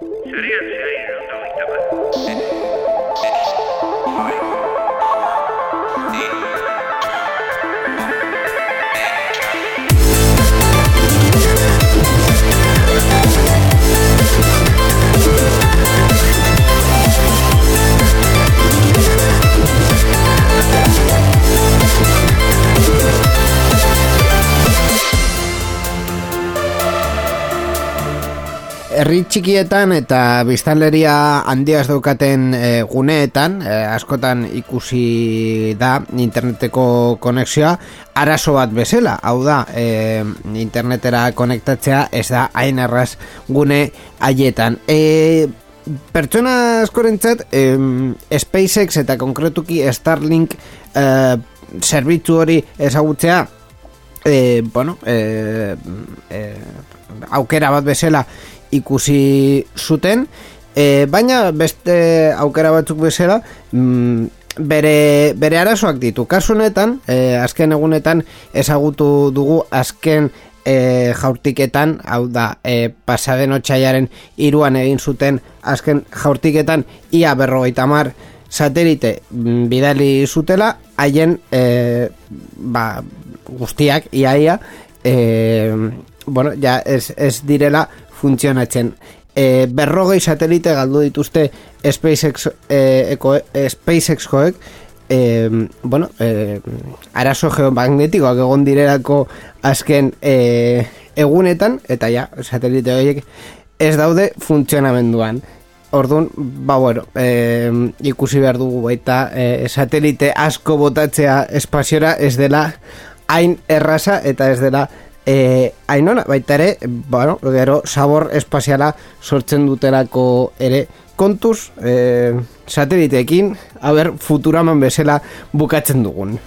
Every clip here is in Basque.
Sarean zehar irunda herri txikietan eta biztanleria handiaz daukaten e, guneetan, e, askotan ikusi da interneteko konexioa arazo bat bezala, hau da, e, internetera konektatzea ez da hain erraz gune haietan. E, pertsona askorentzat e, SpaceX eta konkretuki Starlink e, zerbitzu hori ezagutzea e, bueno, e, e, aukera bat bezala ikusi zuten. E, baina beste aukera batzuk bezala mm, bere, bere arazoak ditu. Kasu honetan, e, azken egunetan ezagutu dugu azken e, jaurtiketan hau da, e, pasaden otxaiaren iruan egin zuten azken jaurtiketan ia berrogeita mar satelite mm, bidali zutela haien e, ba, guztiak iaia e, bueno, ja ez, ez direla funtzionatzen. E, berrogei satelite galdu dituzte SpaceX, e, eko, e, SpaceX-koek, e, bueno, e, arazo geomagnetikoak egon direlako azken e, egunetan, eta ja, satelite horiek ez daude funtzionamenduan. Orduan, ba bueno, e, ikusi behar dugu baita e, satelite asko botatzea espaziora ez dela hain erraza eta ez dela e, ainona, baita ere, bueno, gero, sabor espaziala sortzen dutelako ere kontuz e, sateliteekin, haber, futuraman bezala bukatzen dugun.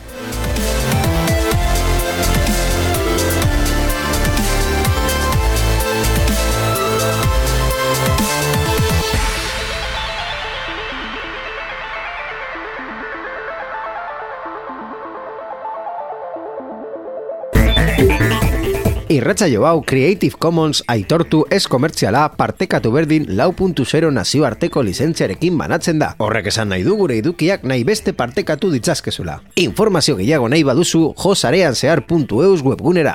Irratsaio hau Creative Commons aitortu ez komertziala partekatu berdin lau nazioarteko lizentziarekin banatzen da. Horrek esan nahi du gure edukiak nahi beste partekatu ditzazkezula. Informazio gehiago nahi baduzu josareanzear.eus webgunera.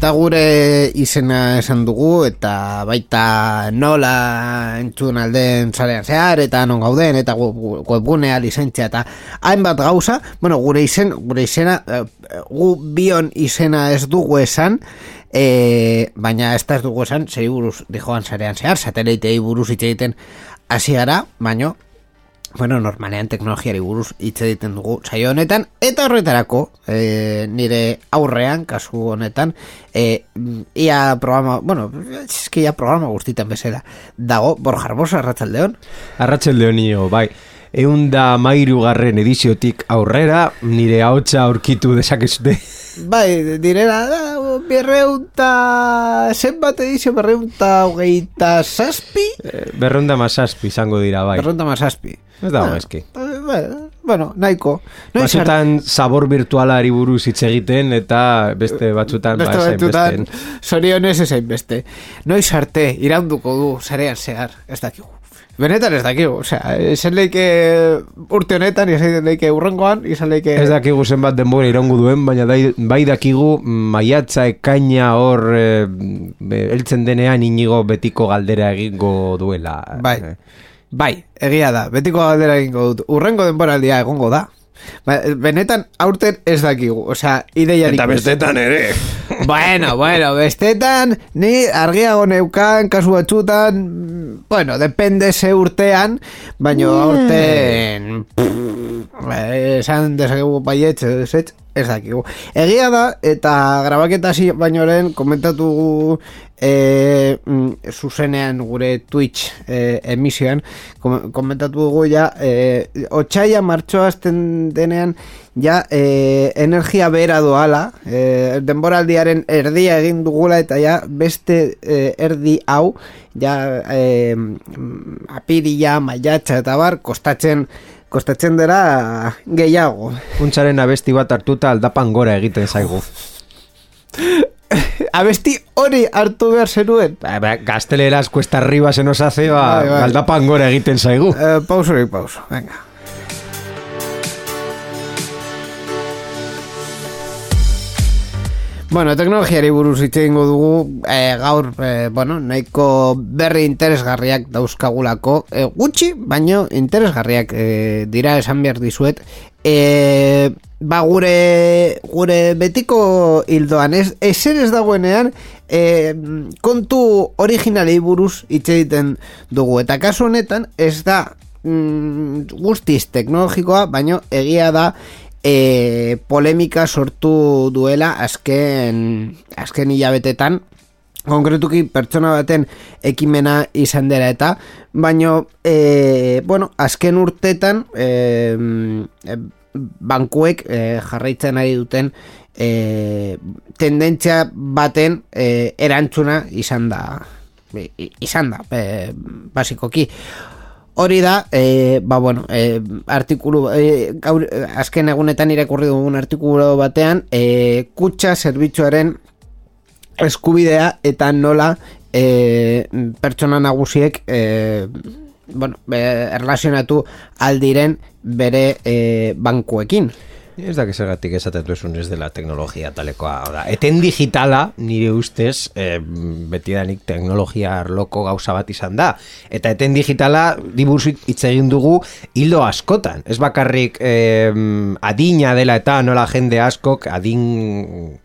Eta gure izena esan dugu eta baita nola entzun alden zarean zehar eta non gauden eta gu- webgunea lizentzia eta hainbat gauza, bueno, gure izen, gure izena, eh, gu bion izena ez dugu esan, eh, baina ez da ez dugu esan, zei buruz dijoan zarean zehar, satelitei buruz hitz egiten hasi gara, baino, bueno, normalean teknologiari buruz hitz egiten dugu saio honetan, eta horretarako, e, nire aurrean, kasu honetan, e, ia programa, bueno, eski ia programa guztitan bezala, dago, Borja Arbosa, Arratsaldeon Arratxel Leonio, bai. Eun da mairu garren ediziotik aurrera, nire haotxa aurkitu dezakezute. Bai, direla, berreunta, zenbat edizio berreunta hogeita zazpi? Berronda masazpi izango dira, bai. Berreunta mazazpi. Ez dago eski. Eh, Bueno, nahiko. Noiz Batzutan sabor virtualari buruz hitz egiten eta beste batzutan ba, Beste ezen batzutan, besten. sorionez ezain beste. Noiz arte, iraunduko du, zarean zehar, ez dakigu. Benetan ez dakigu, osea, esan leike urte honetan, izan leike urrengoan, izan leike... Ez dakigu zenbat denbora iraungo duen, baina dai, bai dakigu maiatza ekaina hor e, heltzen denean inigo betiko galdera egingo duela. Bai, bai, egia da, betiko galdera egingo dut. Urrengo denboraldia egongo da. Ba, benetan aurten ez dakigu, osea, ideiarik. Eta bestetan ere. Bueno, bueno, bestetan, ni argiago neukan, kasu batzutan, bueno, depende ze urtean, baino aurten, pff, esan dezakegu baietz, ez, ez, ez dakigu. Egia da, eta grabaketa hasi baino lehen komentatu gu, e, mm, zuzenean gure Twitch e, emisioan, kom- komentatu dugu ja, e, otxaia martxoa azten denean, ja, e, energia bera doala, e, denboraldiaren erdia egin dugula, eta ja, beste e, erdi hau, ja, e, apirila, maiatxa eta bar, kostatzen, kostatzen dela gehiago. Puntzaren abesti bat hartuta aldapan gora egiten zaigu. Abesti hori hartu behar zenuen. Ba, ba, gazteleraz cuesta arriba se nos hace, ba, bai. aldapan gora egiten zaigu. Eh, pauso pauso, venga. Bueno, teknologiari buruz hitz egingo dugu eh, gaur, eh, bueno, nahiko berri interesgarriak dauzkagulako, eh, gutxi, baino interesgarriak eh, dira esan behar dizuet. Eh, ba gure, gure betiko hildoan, ez, ezer ez dagoenean, eh, kontu originalei buruz hitz egiten dugu, eta kasu honetan ez da mm, guztiz teknologikoa, baino egia da e, polemika sortu duela azken, azken hilabetetan. Konkretuki pertsona baten ekimena izan dela eta baino e, bueno, azken urtetan e, bankuek e, jarraitzen ari duten e, tendentzia baten e, erantzuna izan da. Izan da e, basikoki Hori da, e, ba bueno, e, artikulu, e, gaur, azken egunetan irakurri dugun artikulu batean, e, kutsa zerbitzuaren eskubidea eta nola e, pertsona nagusiek e, bueno, erlazionatu aldiren bere e, bankuekin. Ez da zergatik esaten duzun ez dela teknologia talekoa. Da, eten digitala, nire ustez, e, betidanik teknologia arloko gauza bat izan da. Eta eten digitala, dibuzik hitz egin dugu, hildo askotan. Ez bakarrik e, adina dela eta nola jende askok, adin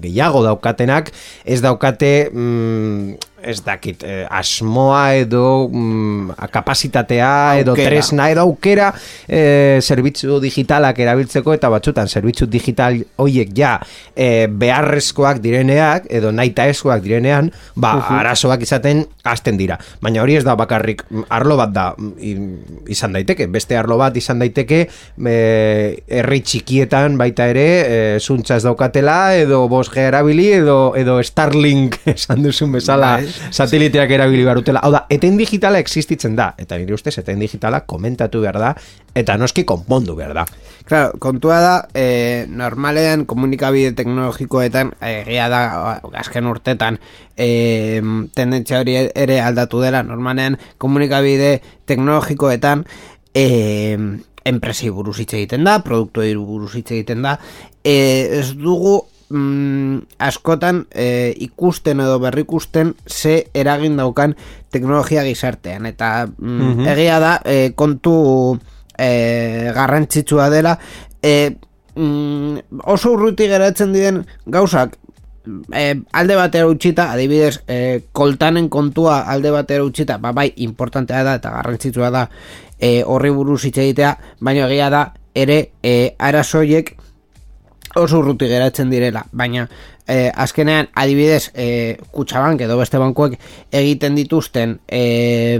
gehiago daukatenak, ez daukate... Mm, ez dakit, eh, asmoa edo mm, kapasitatea edo Aukera. tresna edo aukera eh, zerbitzu digitalak erabiltzeko eta batzutan zerbitzu digital hoiek ja eh, beharrezkoak direneak edo nahitaezkoak direnean ba arazoak izaten hasten dira baina hori ez da bakarrik mm, arlo bat da mm, izan daiteke beste arlo bat izan daiteke eh, herri txikietan baita ere eh, zuntza ez daukatela edo 5G erabili edo, edo Starlink esan duzun bezala Bai. Sateliteak erabili barutela. Hau da, eten digitala existitzen da. Eta nire ustez, eten digitala komentatu behar da, eta noski konpondu behar da. Claro, kontua da, e, normalean komunikabide teknologikoetan, egia da, azken urtetan, e, tendentzia hori ere aldatu dela, normalean komunikabide teknologikoetan, e, enpresi buruz hitz egiten da, produktuei buruz hitz egiten da, e, ez dugu mm, askotan e, ikusten edo berrikusten ze eragin daukan teknologia gizartean. Eta mm, egia da e, kontu e, garrantzitsua dela. E, mm, oso urruti geratzen diren gauzak e, alde batera utxita, adibidez, e, koltanen kontua alde batera utxita, ba, bai, importantea da eta garrantzitsua da e, horri buruz hitz egitea, baina egia da ere e, arazoiek oso urruti geratzen direla, baina eh, azkenean adibidez eh, kutsabank edo beste bankuek egiten dituzten eh,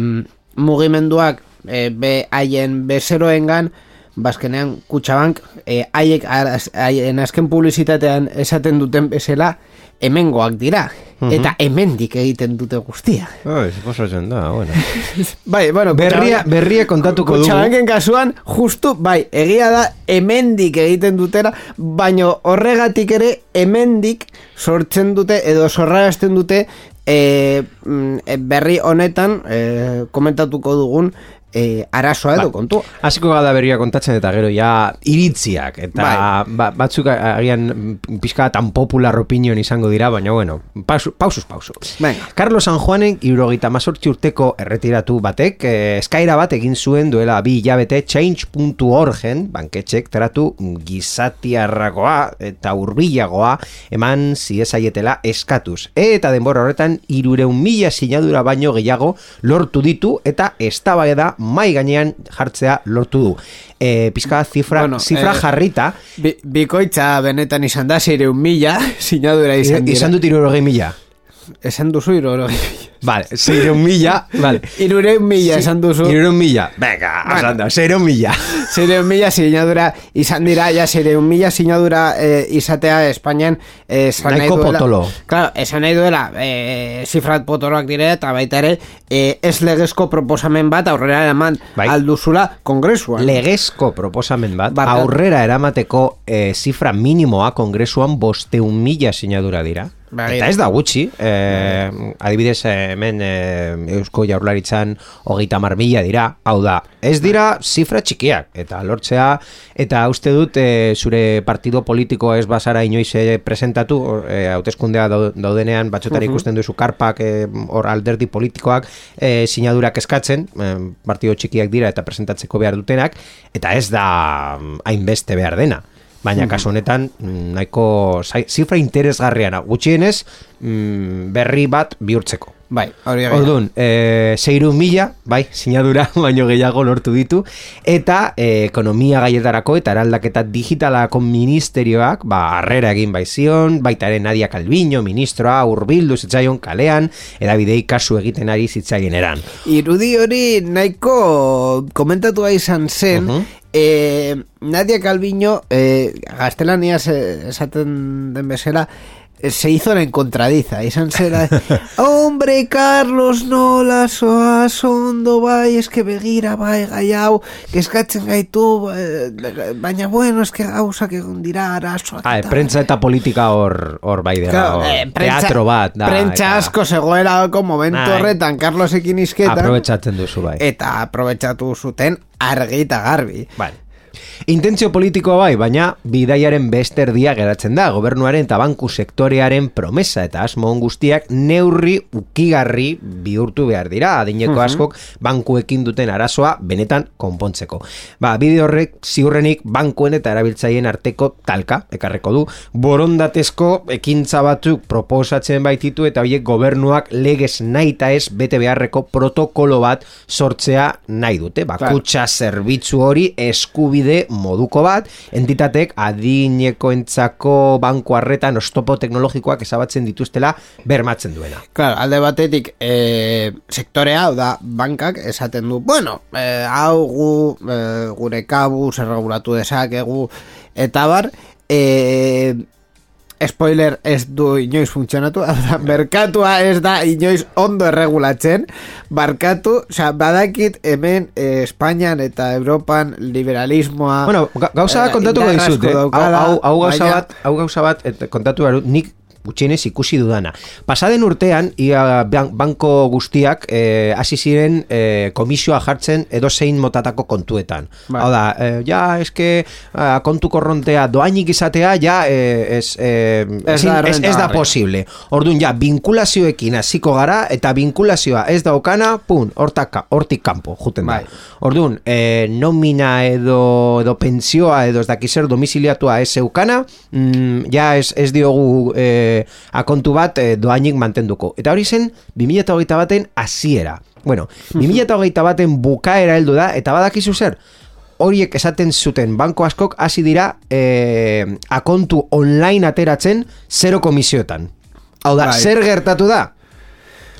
mugimenduak eh, be haien bezeroengan bazkenean kutsabank eh, haiek haien azken publizitatean esaten duten bezala hemengoak dira eta hemendik egiten dute guztia Oi, pasatzen da, bueno. bai, bueno, Berria, berria kontatuko dugu. Kutxabanken kasuan, justu, bai, egia da, hemendik egiten dutera, baino horregatik ere, hemendik sortzen dute, edo sorrarazten dute, e, e, berri honetan, e, komentatuko dugun, e, arazoa edo kontua. Hasiko gara berria kontatzen eta gero ja iritziak eta Bai. ba, batzuk agian pizka tan popular opinion izango dira, baina bueno, pausu, pausuz pausu. Venga. Carlos San irurogeita mazortzi urteko erretiratu batek eh, eskaira bat egin zuen duela bi hilabete change.orgen banketxek tratu gizatiarragoa eta hurbilagoa eman ziezaietela eskatuz. Eta denbora horretan irureun mila sinadura baino gehiago lortu ditu eta eztabaida mai gainean jartzea lortu du. E, pizka zifra, Bueno, zifra eh, jarrita, Bi, bikoitza benetan izan da, zireun mila, sinadura izan dira. izan dut irurogei mila. Esan duzu irurogei mila. Vale, zeireun mila, vale. Irureun mila esan duzu. Irureun mila, venga, Bueno. bueno. zeireun mila. Zireun mila sinadura izan dira, ja, zireun mila sinadura eh, izatea Espainian eh, esan nahi duela. potolo. Claro, esan nahi duela, eh, zifrat potoloak dire, eta baita ere, eh, ez legezko proposamen bat aurrera eraman Bai. alduzula kongresuan. Legezko proposamen bat, Barkatu. aurrera eramateko eh, zifra minimoa kongresuan bosteun mila sinadura dira. Bai. Eta ez da gutxi, eh, adibidez eh, hemen eh, Eusko Jaurlaritzan hogeita mar mila dira, hau da, ez dira zifra txikiak, eta lortzea, eta uste dut eh, zure partido politikoa ez bazara inoiz eh, presentatu, eh, hauteskundea dau- daudenean batxotan ikusten duzu karpak, hor alderdi politikoak eh, sinadurak eskatzen, eh, partido txikiak dira eta presentatzeko behar dutenak, eta ez da hainbeste behar dena. Baina kasu honetan mm, nahiko zifra interesgarriana, gutxienez mm, berri bat bihurtzeko. Bai, hori egia. Orduan, e, zeiru mila, bai, sinadura baino gehiago lortu ditu, eta e, ekonomia gaietarako eta eraldaketa digitalako ministerioak, ba, harrera egin baizion, baita ere Nadia Calviño, ministroa, urbildu zitzaion kalean, edabidei kasu egiten ari zitzaien eran. Irudi hori nahiko komentatua izan zen, Mhm. eh, Nadia Calviño, eh, gaztelaniaz eh, esaten den bezala, eh, se hizo la encontradiza, izan zera, hombre, Carlos, nola, soaz, ondo, bai, eske begira, bai, gai hau, eskatzen gaitu, eh, baina bueno, eske gauzak egon dira, arazoak. Ah, eta- prentza eta politika hor, hor bai dela, Claro, hor, eh, prentsa- teatro bat. Da, prentsa eta asko zegoelako momentu Bai. horretan Carlosekin izketan. Aprobetxatzen duzu bai. eta aprobetxatu zuten argi eta garbi. Vale. Intentzio politikoa bai, baina bidaiaren beste erdia geratzen da, gobernuaren eta banku sektorearen promesa eta asmo on guztiak neurri ukigarri bihurtu behar dira, adineko askok bankuekin duten arazoa benetan konpontzeko. Ba, bide horrek ziurrenik bankuen eta erabiltzaileen arteko talka, ekarreko du, borondatezko ekintza batzuk proposatzen baititu eta horiek gobernuak legez nahi eta ez bete beharreko protokolo bat sortzea nahi dute. Ba, kutxa zerbitzu hori eskubide moduko bat, entitatek adinekoentzako banku harretan ostopo teknologikoak ezabatzen dituztela bermatzen duena. Claro, alde batetik e, sektorea, hau da, bankak esaten du, bueno, e, hau gu, e, gure kabuz erregulatu dezakegu, eta bar, e, spoiler ez du inoiz funtzionatu, merkatua ez da inoiz ondo erregulatzen, barkatu, osea, badakit hemen eh, Espainian eta Europan liberalismoa... Bueno, ga- gauza eh, kontatuko dizut, eh? Hau, hau gauza bat, hau gauza bat, et, kontatu behar nik gutxienez ikusi dudana. Pasaden urtean, ia ban- banko guztiak eh, hasi ziren eh, komisioa jartzen edo zein motatako kontuetan. Bai. Hau da, eh, ja, eske ah, kontu korrontea doainik izatea, ja, eh, ez, eh, Ez ezin- da ez, ez da posible. Orduan, ja, vinkulazioekin hasiko gara, eta vinkulazioa ez daukana, pun, hortaka, hortik kanpo, juten da. Bai. Orduan, eh, nomina edo, edo pentsioa edo ez dakizer domiziliatua ez eukana, mm, ja ez, ez diogu eh, akontu bat eh, doainik mantenduko. Eta hori zen 2008 baten hasiera. Bueno, 2008 baten bukaera heldu da, eta badakizu zer, horiek esaten zuten banko askok hasi dira eh, akontu online ateratzen zero komisiotan. Hau da, Bai. zer gertatu da?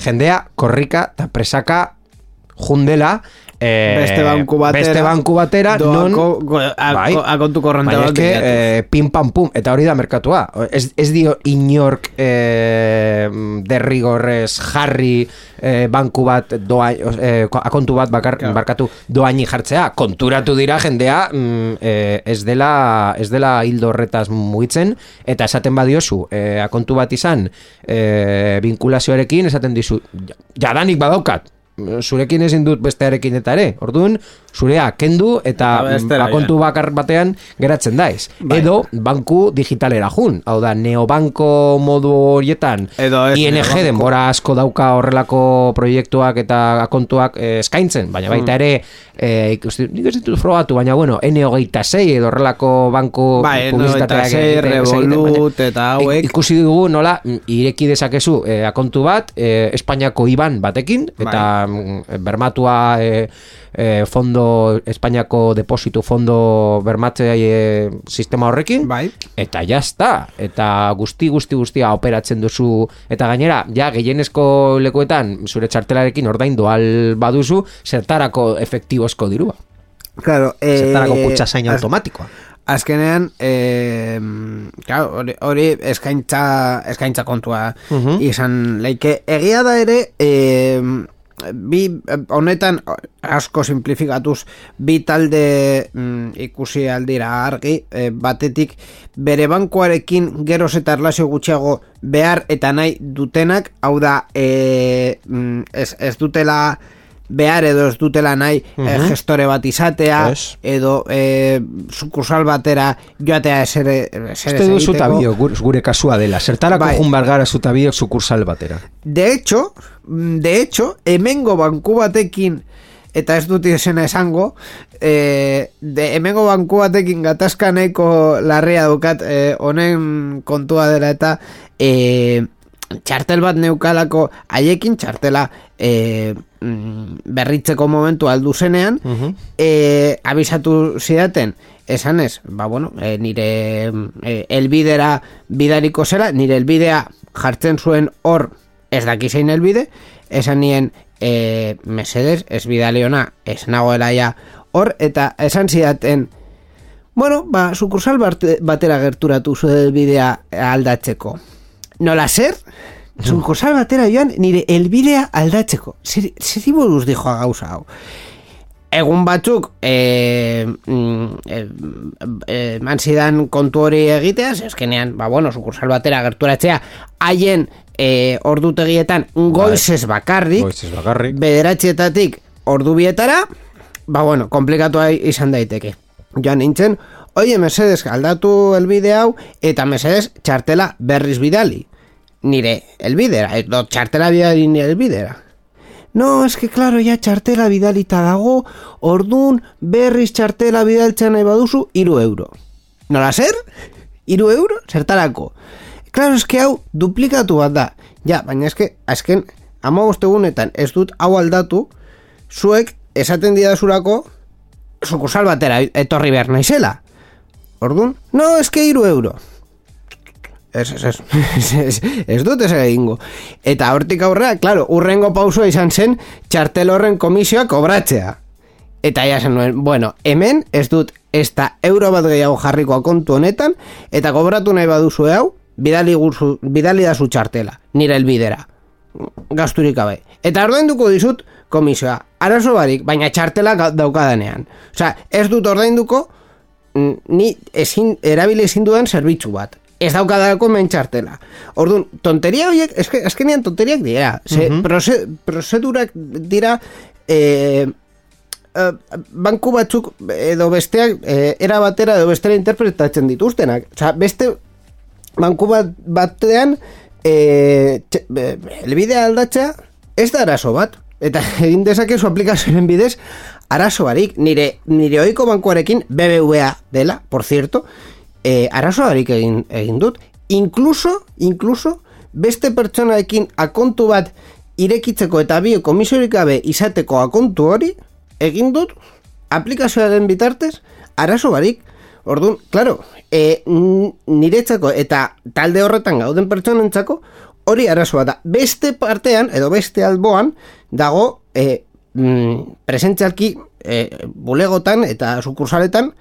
Jendea korrika eta presaka jundela eh, Beste banku batera, beste banku batera non doako- go- a- bai, a kontu korronte baina bat eske, eh, pim pam pum eta hori da merkatua. Ez, ez dio inork eh, derrigorrez jarri eh, banku bat doa, ko- akontu bat bakar, barkatu doaini jartzea. Konturatu dira jendea mm, eh, ez dela ez dela hildo horretaz mugitzen eta esaten badiozu eh, akontu bat izan eh, vinkulazioarekin esaten dizu "Ja- jadanik badaukat zurekin ezin dut bestearekin eta ere. Orduan, zurea kendu eta Eta bestera, akontu bakar batean geratzen daiz. Bai. Edo banku digitalera jun. Hau da, neobanko modu horietan Edo ez ING neobanko. denbora asko dauka horrelako proiektuak eta akontuak eh, eskaintzen, baina baita ere eh, ikusti, nik ez ditut frogatu, baina bueno, N26 edo horrelako banku Bai, publizitateak N26, egiten- egiten, Revolut eta hauek. ik- ikusi dugu nola mm, ireki dezakezu eh, akontu bat eh, Espainiako IBAN batekin eta mm, bermatua e, e, fondo, Espainiako depositu fondo bermatzea e, sistema horrekin, Bai. eta jazta, eta guzti guzti guztia operatzen duzu, eta gainera, ja, gehienezko lekuetan, zure txartelarekin ordaindu al baduzu, zertarako efektibozko dirua. Claro, eh, Zertarako kutxasain az- automatikoa. Azkenean, eh, claro, hori, hori eskaintza, eskaintza kontua izan leike. Egia da ere, eh, bi honetan asko simplifikatuz bi talde mm, ikusi aldira argi eh, batetik bere bankuarekin geroz eta erlazio gutxiago behar eta nahi dutenak hau da eh, mm, ez, ez dutela behar edo ez dutela nahi eh, gestore bat izatea Ez. edo eh, sukursal batera joatea esere, esere Uste duzu tabio, gure, gure kasua dela. Zertarako Bai. jun bargara zu tabio sukursal batera. De hecho, mm, de hecho, hemengo banku batekin eta ez dut izena esango, eh, de hemengo banku batekin gatazka nahiko larria dukat eh, honen kontua dela eta eh, txartel bat neukalako haiekin txartela mm, berritzeko momentu aldu zenean eh, abisatu zidaten esanez, ba bueno, eh, nire eh, elbidera bidaliko zera, nire elbidea jartzen zuen hor ez dakizein elbide, esan nien e, mesedes, ez bidali ona, ez nagoela ja hor, eta esan zidaten bueno, ba, sukursal batera gerturatu zuen bidea aldatzeko. Nola zer? Sukursal batera joan nire elbidea aldatzeko. Zer, zer buruz dijo gauza hau? Egun batzuk e, mm, e, e, eman zidan kontu hori egitea, eskenean, ba bueno, sukursal batera gerturatzea, haien e, ordutegietan goizez bakarrik, Goizez bakarrik. bederatzietatik ordu bietara, ba bueno, komplikatua izan daiteke. Joan nintzen, oie, mesedes, aldatu elbide hau, eta mesedes, txartela berriz bidali. Nire elbidera, edo txartela bidali nire elbidera. No, es que claro, ya txartela bidalita dago, ordun berriz txartela bidaltzen nahi baduzu, iru euro. Nola zer? Iru euro? Zertarako? Claro, es que hau duplikatu bat da. Ja, baina eske, azken, egunetan ez dut hau aldatu, zuek esaten didazurako sukursal batera etorri behar naizela. Ordun, no, es que iru euro. Ez, ez, ez, ez, ez, dut ez egingo. Eta hortik aurrera, claro, urrengo pausua izan zen txartel horren komisioa kobratzea. Eta ja zen nuen, bueno, hemen ez dut ez da euro bat gehiago jarrikoa kontu honetan, eta kobratu nahi baduzu hau, bidali, guzu, bidali da zu txartela, nire elbidera. Gasturik gabe. Eta ordainduko dizut komisioa. Arazo barik, baina txartela daukadanean. Osea, ez dut ordainduko ni ezin, erabili ezin dudan zerbitzu bat. Ez daukadako hemen txartela. Orduan, tonteria horiek, eske, azkenean tonteriak dira. Ze, proze, prozedurak dira... Eh, eh, banku batzuk edo besteak eh, era batera edo bestera interpretatzen dituztenak. Osea, beste banku bat batean eh, txe- eh, elbidea aldatzea ez da arazo bat. Eta egin dezakezu aplikazioen bidez arazo barik. Nire, nire oiko bankuarekin BBVA dela, por cierto, eh, arazo barik egin, egin dut. Incluso, incluso, beste pertsonaekin akontu bat irekitzeko eta bio komisiorik gabe izateko akontu hori egin dut aplikazioaren bitartez arazo barik. Orduan, claro, e, n- niretzako eta talde horretan gauden pertsonentzako hori arazoa da. Beste partean, edo beste alboan, dago e, mm, presentzialki e, bulegotan eta sukursaletan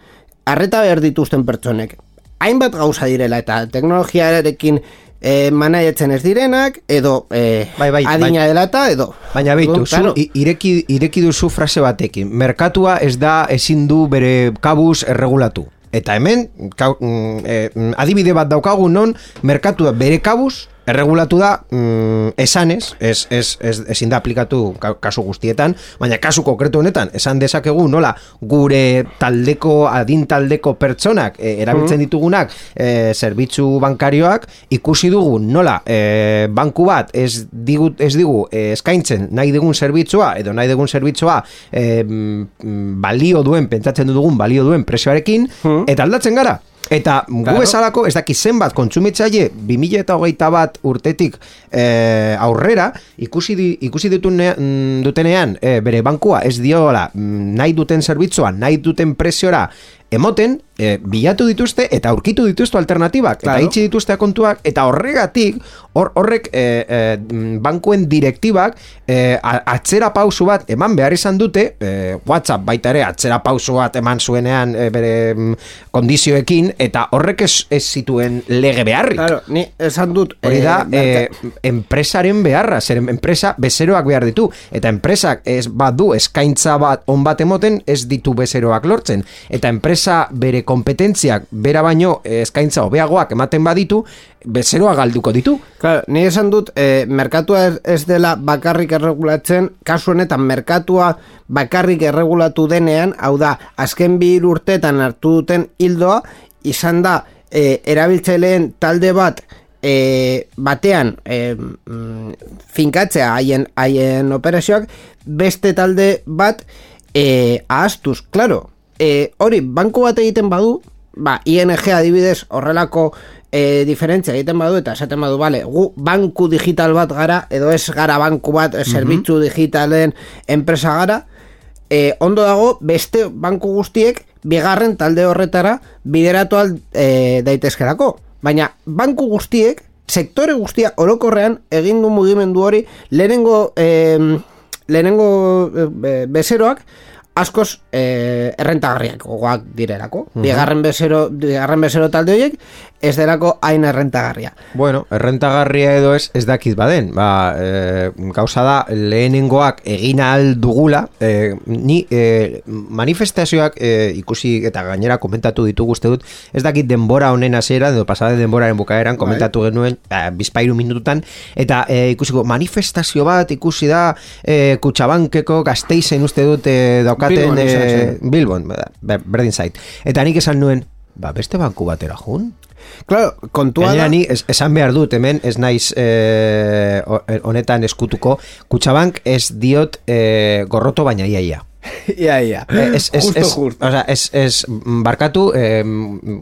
arreta behar dituzten pertsonek. Hainbat gauza direla eta teknologiarekin e, manaiatzen ez direnak, edo e, Bai, bai, adina bai. dela eta edo. Baina beitu, zu, ireki, ireki duzu frase batekin. Merkatua ez da ezin du bere kabuz erregulatu. Eta hemen, kau, mm, eh, mm, adibide bat daukagu non, merkatua bere kabuz erregulatu da mm, esanez, ez, ez, ez, ezin da aplikatu ka- kasu guztietan, baina kasu konkretu honetan, esan dezakegu nola gure taldeko, adin taldeko pertsonak eh, erabiltzen ditugunak eh, zerbitzu bankarioak, ikusi dugu nola eh, banku bat ez digu, ez digu eh, eskaintzen nahi dugun zerbitzua, edo nahi dugun zerbitzua mm, balio duen, pentsatzen dugun balio duen presioarekin, eta aldatzen gara. Eta gu bezalako, ez daki zenbat kontsumitzaile 2021 bat urtetik eh, aurrera, ikusi, di, ikusi dutune, mm, dutenean eh, bere bankua ez diola mm, nahi duten zerbitzua, nahi duten presiora emoten, eh, bilatu dituzte eta aurkitu dituzte alternatibak, Claro. eta itxi dituzte kontuak, eta horregatik, hor, horrek eh, mm, bankuen direktibak a- atzera pausu bat eman behar izan dute, eh, WhatsApp baita ere atzera pausu bat eman zuenean eh, bere mm, kondizioekin, eta horrek ez, ez zituen lege beharrik. Claro, ni esan dut... Hori da, eh, enpresaren beharra, zer enpresa bezeroak behar ditu, eta enpresak ez badu eskaintza bat on bat emoten ez ditu bezeroak lortzen, eta enpresa bere kompetentziak bera baino eh, eskaintza hobeagoak ematen baditu, bezeroa galduko ditu. Claro, ni esan dut, eh, merkatua ez, dela bakarrik erregulatzen, kasu honetan merkatua bakarrik erregulatu denean, hau da, azken bi urteetan hartu duten hildoa, izan da, eh, erabiltzaileen talde bat, eh, batean mm, finkatzea haien, haien operazioak, beste talde bat eh, ahaztuz, claro, eh, hori, banku bat egiten badu, ba, ING adibidez horrelako e, diferentzia egiten badu eta esaten badu, bale, gu banku digital bat gara, edo ez gara banku bat, e, zerbitzu digitalen enpresa gara, e, ondo dago beste banku guztiek bigarren talde horretara bideratu al e, daitezkerako. Baina banku guztiek, sektore guztia orokorrean egin du mugimendu hori lehenengo, e, lehenengo e, bezeroak askoz e, errentagarriak gogoak direlako. Bigarren bezero, bigarren bezero talde horiek ez derako hain errentagarria. Bueno, errentagarria edo ez ez dakit baden. Ba, e, gauza da lehenengoak egin ahal dugula, e, ni e, manifestazioak e, ikusi eta gainera komentatu ditugu uste dut, ez dakit denbora honen hasiera edo pasade denboraren bukaeran komentatu genuen ba, bizpairu minututan eta e, ikusiko manifestazio bat ikusi da e, Kutxabankeko gazteizen uste dut e, daukaten Bilbon e. Bilbon, ber- berdin zait. Eta nik esan nuen, ba, beste banku batera jun? Claro, kontua Gainera da... ni es, esan behar dut hemen ez naiz eh, ho- honetan eskutuko Kutxabank ez diot eh, gorroto baina iaia. Ia, ia. Eh, Es, es, justo, es, justo. O sea, es, es barkatu eh,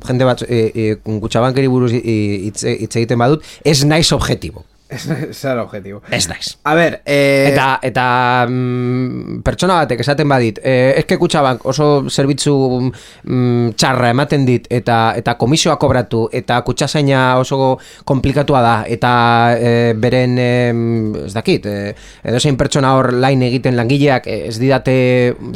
jende bat eh, eh, Kutxabankeri buruz hitz egiten badut ez naiz objetibo. Es el objetivo. Ez naiz. A ver, eh, Eta, eta mm, pertsona batek esaten badit, eh, eske kutxabank oso zerbitzu mm, txarra ematen dit, eta eta komisioa kobratu, eta kutxasaina oso komplikatua da, eta eh, beren, eh, ez dakit, eh, edozein pertsona hor lain egiten langileak eh, ez didate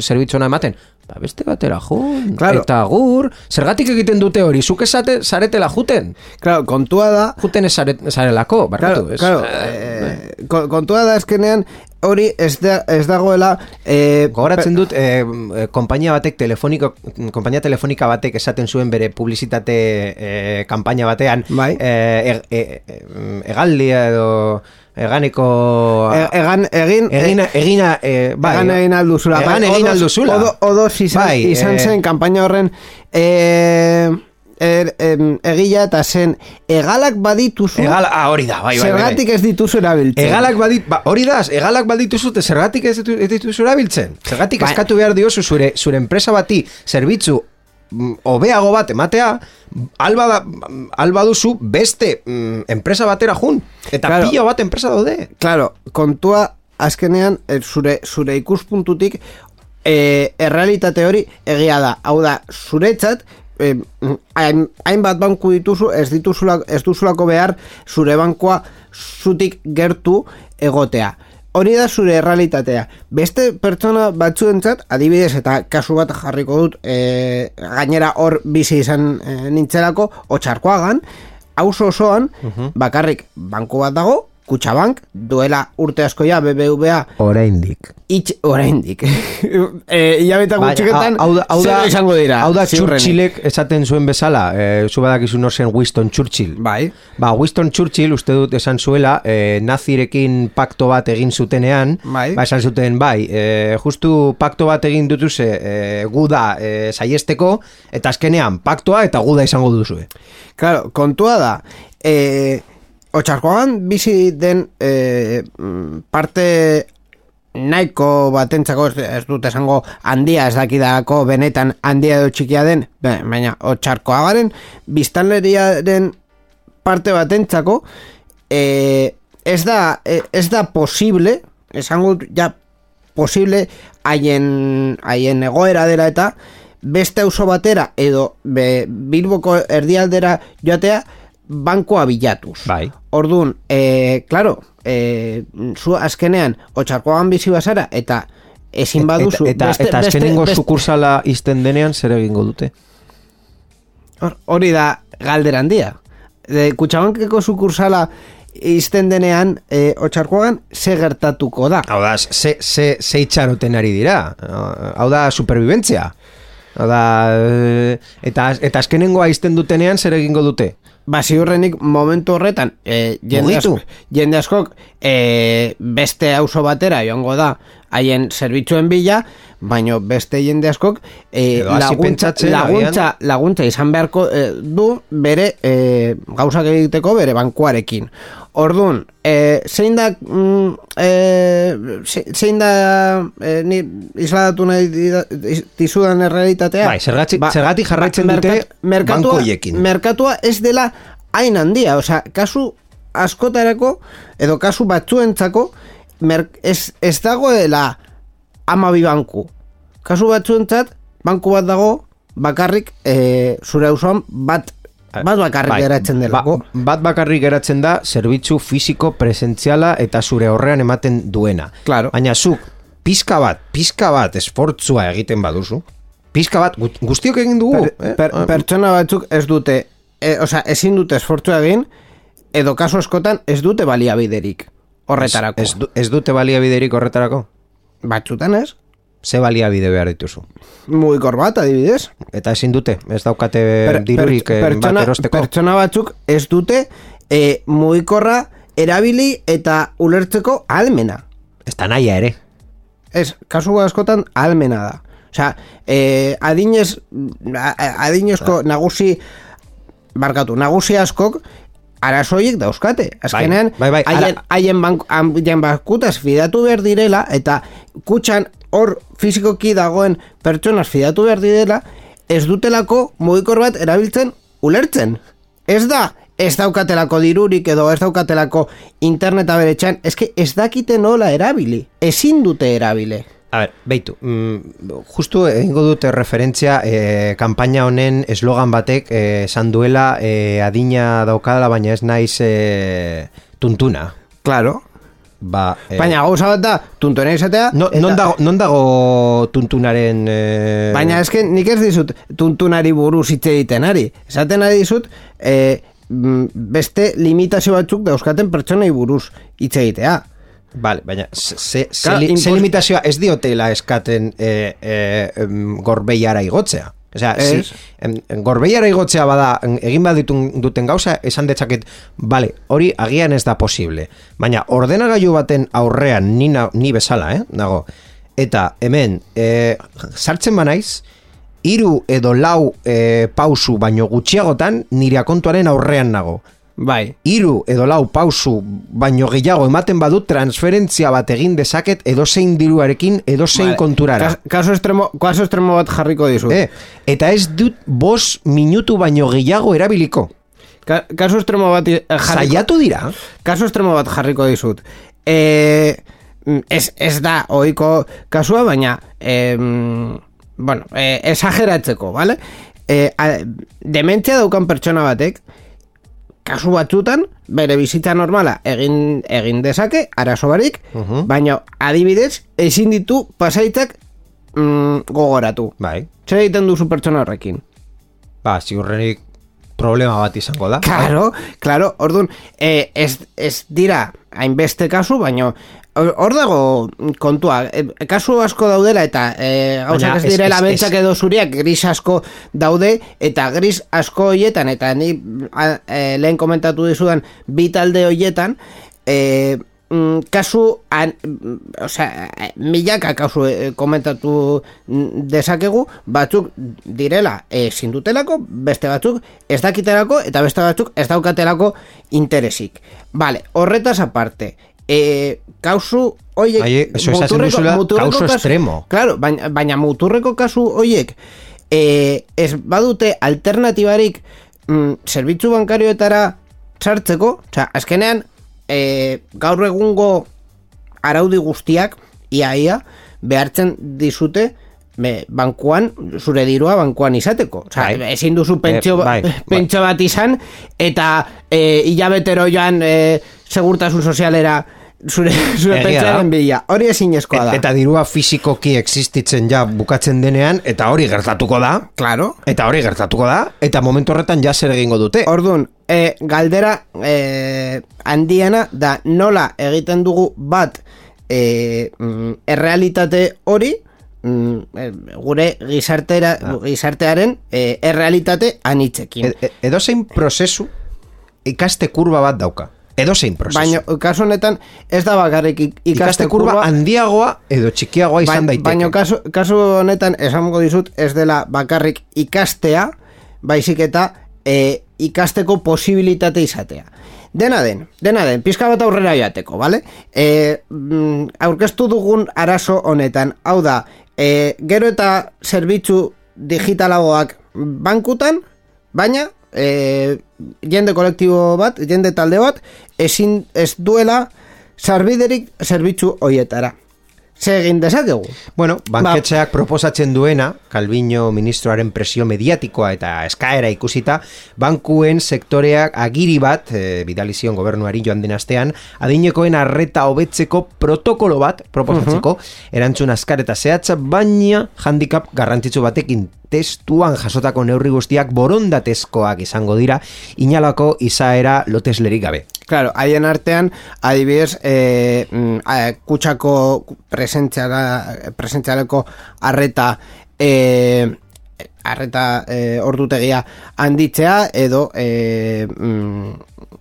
zerbitzu ona ematen, ba beste batera jun, Claro. eta gur, zergatik egiten dute hori, zuk esate zaretela juten, claro, kontua da... juten ez zarelako, barkatu, Claro, ez? claro, eh, ko- kontua da eskenean hori ez, da, ez dagoela... Eh, Gogoratzen dut, eh, konpainia batek telefoniko, konpainia telefonika batek esaten zuen bere publizitate eh, kanpaina batean, Bai. eh, e- e- e- egaldia edo eganeko... e- egan, egin... Egina, egina, eh, bai, Egan egin alduzula. Egan bai, egin alduzula. Odo, odos izan, Bai, izan zen kanpaina horren eh, er, em, egila eta zen egalak badituzu Egal, ah, hori da, bai, bai, bai, bai. zergatik ez dituzu erabiltzen. Egalak badit, ba, hori da, egalak badituzu, te zergatik ez ditu- ez dituzu erabiltzen. Zergatik Ba- eskatu behar diozu zure, zure enpresa bati zerbitzu mm, hobeago bat ematea, alba, da, alba duzu beste mm, enpresa batera jun. Eta Claro. pila bat enpresa daude. Claro, kontua azkenean eh, zure, zure ikuspuntutik eh, errealitate hori egia da. Hau da, zuretzat eh, hain, hainbat banku dituzu ez dituzula, ez duzulako behar zure bankua zutik gertu egotea. Hori da zure errealitatea. Beste pertsona batzuentzat, adibidez eta kasu bat jarriko dut, e, gainera hor bizi izan e, nintzelako, otxarkoagan, auzo osoan, bakarrik banku bat dago, Kutxabank, duela urte asko ja BBVA Oraindik. itx oraindik. e, Ilabeta gutxiketan, hau hau da, izango dira. Hau da. Churchillek esaten zuen bezala, eh, zu badakizu no zen Winston Churchill. Bai. Ba, Winston Churchill uste dut esan zuela, eh, nazirekin pakto bat egin zutenean, Bai. ba, esan zuten, bai, eh, justu pakto bat egin dutuze eh, guda eh, saiesteko, eta azkenean paktoa eta guda izango duzue. Claro, kontua da, e, otxarkoagan bizi den e, parte nahiko batentzako ez, dut esango handia ez dakidako benetan handia edo txikia den, baina otxarkoa garen, biztanleriaren parte batentzako e, ez da e, ez da posible, esango ja posible haien haien egoera dela eta beste auzo batera edo be, Bilboko erdialdera joatea bankoa bilatuz. Bai. Orduan, e, claro, e, zu azkenean otxarkoan bizi bazara eta ezin baduzu eta, eta, eta azkenengo sukursala izten denean zer egingo dute? Hor- Hori da galdera handia. De Kutxabankeko sukursala izten denean e, otxarkoan ze gertatuko da. Hau da, ze, ze, ze itxaroten ari dira. Hau da, superbibentzia. Hau da, eh, eta, eta azkenengoa izten dutenean zer egingo dute? Ba, ziurrenik momentu horretan e, jende, asko, jende askok e, beste auzo batera joango da haien zerbitzuen bila, baino beste jende askok e, Edo laguntza, laguntza, laguntza izan beharko e, du bere e, gauzak egiteko bere bankuarekin. Orduan, e, zein da mm, e, ze- zein da e, ni isladatu nahi dizudan errealitatea? Bai, zergatik- zergatik jarraitzen dute banku horiekin. merkatua ez dela hain handia, osea, kasu askotarako edo kasu batzuentzako mer, ez, ez dagoela amabi banku. Kasu batzuentzat banku bat dago bakarrik e, zure auzoan bat bat bakarrik Bai, geratzen delako. Ba, bat bakarrik geratzen da zerbitzu fisiko presentziala eta zure horrean ematen duena. Claro. Baina zuk, pizka bat, pizka bat esfortzua egiten baduzu, pizka bat, gu- guztiok egin dugu. per, eh? per, pertsona batzuk ez dute e, osea, ezin dute esfortzu egin edo kasu askotan ez dute baliabiderik horretarako. Ez, ez dute baliabiderik horretarako? Batzutan ez? Ze baliabide behar dituzu? Mugikor bat, adibidez. Eta ezin dute, ez daukate Per- dirurik per- eh, bat pertsona, erosteko. pertsona batzuk ez dute e, mugikorra erabili eta ulertzeko almena. Ez da nahia ere. Ez, kasu askotan almena da. Osea, e, adinez, adinezko nagusi, barkatu, nagusi askok, arazoiek dauzkate. Azkenean, bai, bai, ara- haien, haien, bank, haien bankutaz fidatu behar direla, eta kutxan hor fizikoki dagoen pertsonaz fidatu behar direla, ez dutelako mugikor bat erabiltzen ulertzen. Ez da, ez daukatelako dirurik edo ez daukatelako interneta bere txan, eske ez dakite nola erabili, ezin dute erabile. A ber, beitu, mm, justu egingo dute referentzia eh, kanpaina honen eslogan batek eh, esan duela eh, adina daukadala, baina ez naiz eh, tuntuna. Claro. Ba, eh, Baina gauza bat da, tuntuena izatea, no, eta- non, dago, non dago tuntunaren... Eh, baina eske nik ez dizut tuntunari buruz hitz egiten ari. Esaten ari dizut, e, beste limitazio batzuk dauzkaten pertsonei buruz hitz egitea. Vale, baina ze, ze, ze, li- ze limitazioa ez diotela eskaten eh, em, gorbeiara igotzea. Osea, si, Ez. em, em, gorbeiara igotzea bada, egin baditun duten gauza, esan detzaket, bale, hori agian ez da posible. Baina ordenagailu baten aurrean ni, na, ni bezala, eh, nago. Eta hemen, eh, sartzen banaiz, hiru edo lau eh, pausu baino gutxiagotan nire akontuaren aurrean nago Bai. hiru edo lau pausu baino gehiago ematen badut transferentzia bat egin dezaket edozein diruarekin edozein Vale. konturara. Kas, kaso, estremo, kaso estremo bat jarriko dizut. Eh, eta ez dut bos minutu baino gehiago erabiliko. Ka, kaso estremo bat eh, jarriko, Zaiatu dira. kaso estremo bat jarriko dizut. E, ez, ez da ohiko kasua, baina e, bueno, e, esageratzeko, vale? E, a, dementzia daukan pertsona batek, kasu batzutan, bere bizitza normala egin egin dezake, arazo barik, baina adibidez, ezin ditu pasaitzak mm, gogoratu. Bai. Zer egiten duzu pertsona horrekin? Ba, ziurrenik problema bat izango da. Claro, claro, orduan, eh, ez, ez dira hainbeste kasu, baino hor dago kontua, eh, kasu asko daudela eta Baina gauzak ez direla ez- edo zuriak gris asko daude eta gris asko hoietan eta ni a, eh, lehen komentatu dizudan bi talde hoietan eh, mm, kasu an, osea, eh, milaka kasu eh, komentatu dezakegu batzuk direla ezin dutelako beste batzuk ez dakitelako eta beste batzuk ez daukatelako interesik. Vale, horretaz aparte e, kausu oiek Ai, eso esaten duzula, kauso extremo. Claro, baina, baina muturreko kasu hoiek e, ez badute alternatibarik mm, zerbitzu bankarioetara sartzeko, osea, azkenean e, gaur egungo araudi guztiak iaia behartzen dizute be, bankuan, zure dirua bankuan izateko. Osea, Bai. ezin duzu pentsio, Eh, bai, bai. bat izan eta e, hilabetero joan e, segurtasun sozialera zure, zure pentsioaren bila. Hori ezinezkoa da. Et, eta dirua fisikoki existitzen ja bukatzen denean, eta hori gertatuko da, Claro. eta hori gertatuko da, eta momentu horretan ja zer egingo dute. Orduan, e, galdera e, handiena da nola egiten dugu bat e, errealitate hori e, gure gizartera, gizartearen e, errealitate anitzekin. E, e, edozein prozesu ikaste kurba bat dauka. Edozein prozesu. Baina, kasu honetan, ez da bakarrik ik- ikaste, ikaste kurba handiagoa edo txikiagoa izan daiteke. Baina kasu, kasu honetan esango dizut ez dela bakarrik ikastea, baizik eta e, ikasteko posibilitate izatea. Dena den, dena den, pizka bat aurrera joateko, bale? E, mm, aurkeztu dugun arazo honetan, hau da, e, gero eta zerbitzu digitalagoak bankutan, baina e, jende kolektibo bat, jende talde bat, ezin ez duela sarbiderik zerbitzu hoietara. Ze egin dezakegu? Bueno, Ba- banketxeak proposatzen duena, Calviño ministroaren presio mediatikoa eta eskaera ikusita, bankuen sektoreak agiri bat, e, bidali zion gobernuari joan den astean, adinekoen arreta hobetzeko protokolo bat proposatzeko, erantzun azkar eta zehatza, baina handicap garrantzitsu batekin testuan jasotako neurri guztiak borondatezkoak izango dira, inalako izaera loteslerik gabe. Claro, haien artean, adibidez, e, a, kutsako presentziara, presentziareko arreta e, arreta e, ordutegia handitzea edo e, mm,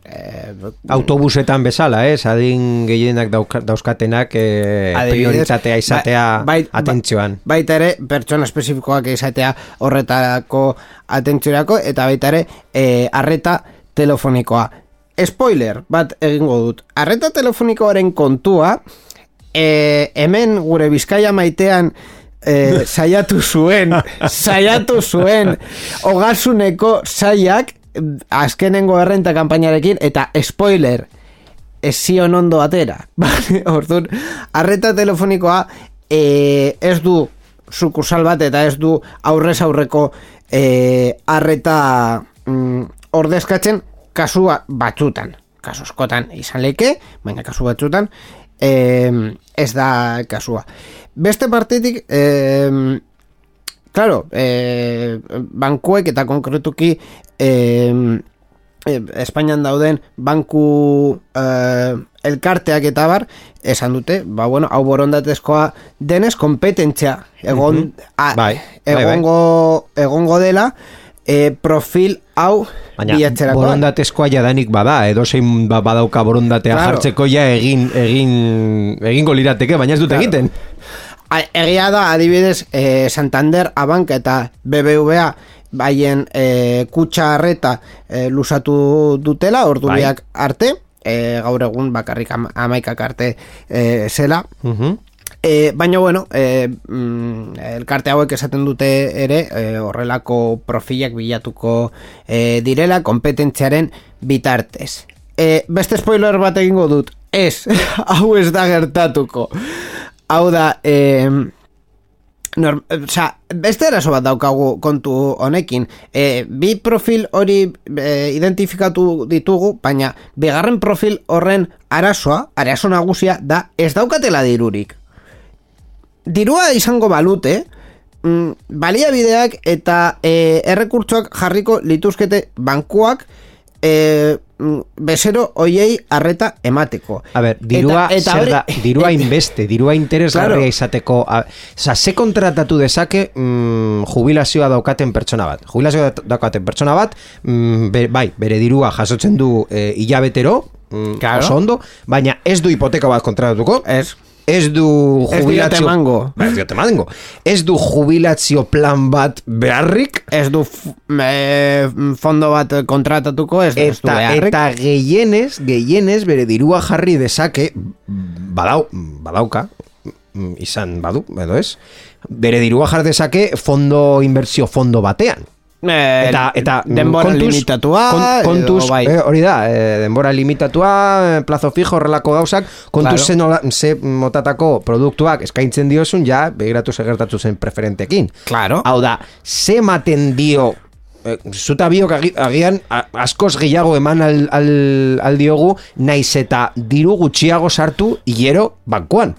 e, Autobusetan bezala, ez? Adin gehienak dauka- dauzkatenak adibidez, prioritatea izatea bai- bai- atentzioan. baita ere, pertsona espezifikoak izatea horretako atentziorako eta baita ere, e, arreta telefonikoa. Spoiler, bat egingo dut. Arreta telefonikoaren kontua, e, hemen gure bizkaia maitean e, saiatu zuen, saiatu zuen ogasuneko saiak azkenengo errenta kanpainarekin eta spoiler, ez zion ondo atera. Orduan, arreta telefonikoa e, ez du sukursal bat eta ez du aurrez aurreko e, arreta mm, ordezkatzen kasua batzutan. Kasu askotan izan leke, baina kasu batzutan e, ez da kasua. Beste partetik, e, Claro, eh, bankuek eta konkretuki eh, Espainian dauden banku eh, elkarteak eta bar esan dute, ba bueno, hau borondatezkoa denez kompetentzia egon a- Bai, bai, egongo egongo dela eh, profil hau Baina borondatezkoa jadanik bada, edozein ba, badauka borondatea Claro. jartzeko ja egin, egin, egingo lirateke, baina ez dute Claro. egiten. A- Egia da, adibidez, eh, Santander, Abanka eta BBVA baien eh, kutsa arreta eh, lusatu dutela, ordubiak arte, eh, gaur egun bakarrik ama, amaikak arte eh, zela. Mhm. E, baina bueno, e, mm, elkarte hauek esaten dute ere e, horrelako profilak bilatuko e, direla kompetentziaren bitartez. E, beste spoiler bat egingo dut, ez, hau ez da gertatuko. Hau da, e, Norm, oza, beste eraso bat daukagu kontu honekin. E, bi profil hori e, identifikatu ditugu, baina bigarren profil horren arazoa, arazo nagusia da ez daukatela dirurik. Dirua izango balute, mm, baliabideak eta e, errekurtsoak jarriko lituzkete bankuak e, mm, bezero hoiei arreta emateko. A ber, dirua, Eta- eta zer da, dirua inbeste, dirua interesgarria Claro. izateko, a, oza, ze kontratatu dezake mm, jubilazioa daukaten pertsona bat. Jubilazioa daukaten pertsona bat, mm, be- bai, bere dirua jasotzen du e, hilabetero, mm, Claro. oso ondo, baina ez du hipoteka bat kontratatuko, Ez. Ez du Ez jubilazio... diote emango. Ba, ez emango. Ez du jubilazio plan bat beharrik, Ez du e, fondo bat kontratatuko, ez, ez du eta, beharrik. eta gehienez, gehienez bere dirua jarri dezake badau, badauka, mm, izan badu, edo ez, bere dirua jar dezake fondo inbertsio fondo batean. Eh, Eta, eta mm, denbora limitatua kon- kontuz, bai. eh, hori da, eh, denbora limitatua, eh, plazo fijo, horrelako gauzak, kontuz Claro. ze, nola, ze motatako produktuak eskaintzen diozun, ja, begiratu segertatu zen preferentekin. Claro. Hau da, ze ematen dio eh, zuta biok agi- agian askoz gehiago eman al, al, al diogu naiz eta diru gutxiago sartu hilero bankuan.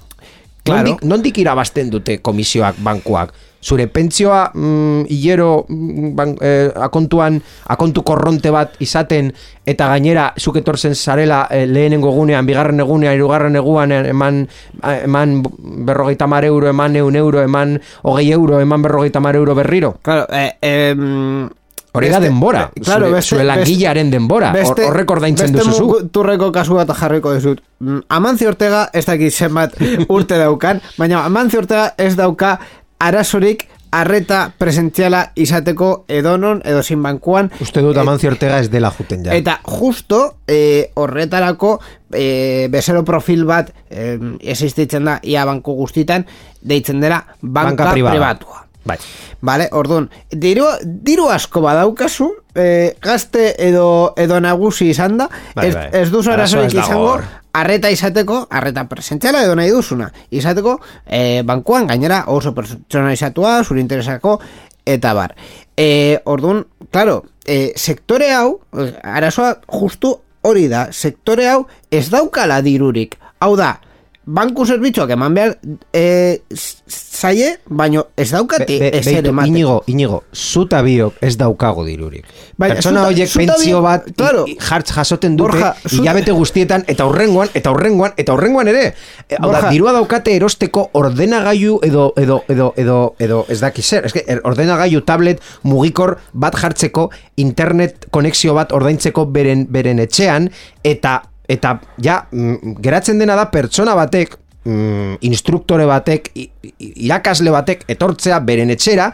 Claro. Nondik, nondik irabazten dute komisioak bankuak? Zure pentsioa mm, hilero mm, ban, eh, akontuan akontu korronte bat izaten eta gainera zuk etortzen zarela eh, lehenengo egunean, bigarren egunean, hirugarren eguan eh, eman, eh, eman berrogeita mar euro, eman eun euro, eman hogei euro, eman berrogeita mar euro berriro. Claro, eh, em, Hori da beste- denbora, eh, claro, zure, beste- zure langilearen denbora, Hor- horrek ordaintzen beste duzu zu. muturreko kasu bat jarriko dizut. Mm, Amancio Ortega ez dakit zenbat urte daukan, baina Amancio Ortega ez dauka arazorik arreta presentziala izateko edonon edo sin bankuan Uste dut Amancio Ortega ez dela juten ja. Eta justo eh, horretarako eh, bezero profil bat eh, existitzen da ia banku guztitan deitzen dela banka, Banka privada. pribatua. Bai. Vale, orduan, diru, diru asko badaukazu, eh, gazte edo, edo nagusi izan da, Bai, ez, bai. ez duzu arazorik dago izango, hor. arreta izateko, arreta presentziala edo nahi duzuna, izateko, eh, bankuan gainera oso pertsonalizatua, zure interesako, eta bar. Eh, orduan, claro, eh, sektore hau, eh, arazoa justu hori da, sektore hau ez daukala dirurik. Hau da, banku zerbitzuak eman behar eh, z- zaie, baino ez daukate Be, be, ezer beitu, ematen. inigo, inigo, zuta biok ez daukago dirurik. Baina, Pertsona horiek pentsio bat claro. jartz jasoten dute Borja, hilabete guztietan eta hurrengoan eta hurrengoan eta hurrengoan ere. E, Hau da, dirua daukate erosteko ordenagailu edo edo edo edo edo ez daki zer, eske er- ordenagailu tablet mugikor bat jartzeko internet konexio bat ordaintzeko beren beren etxean eta eta ja mm, geratzen dena da pertsona batek mm, instruktore batek irakasle batek etortzea beren etxera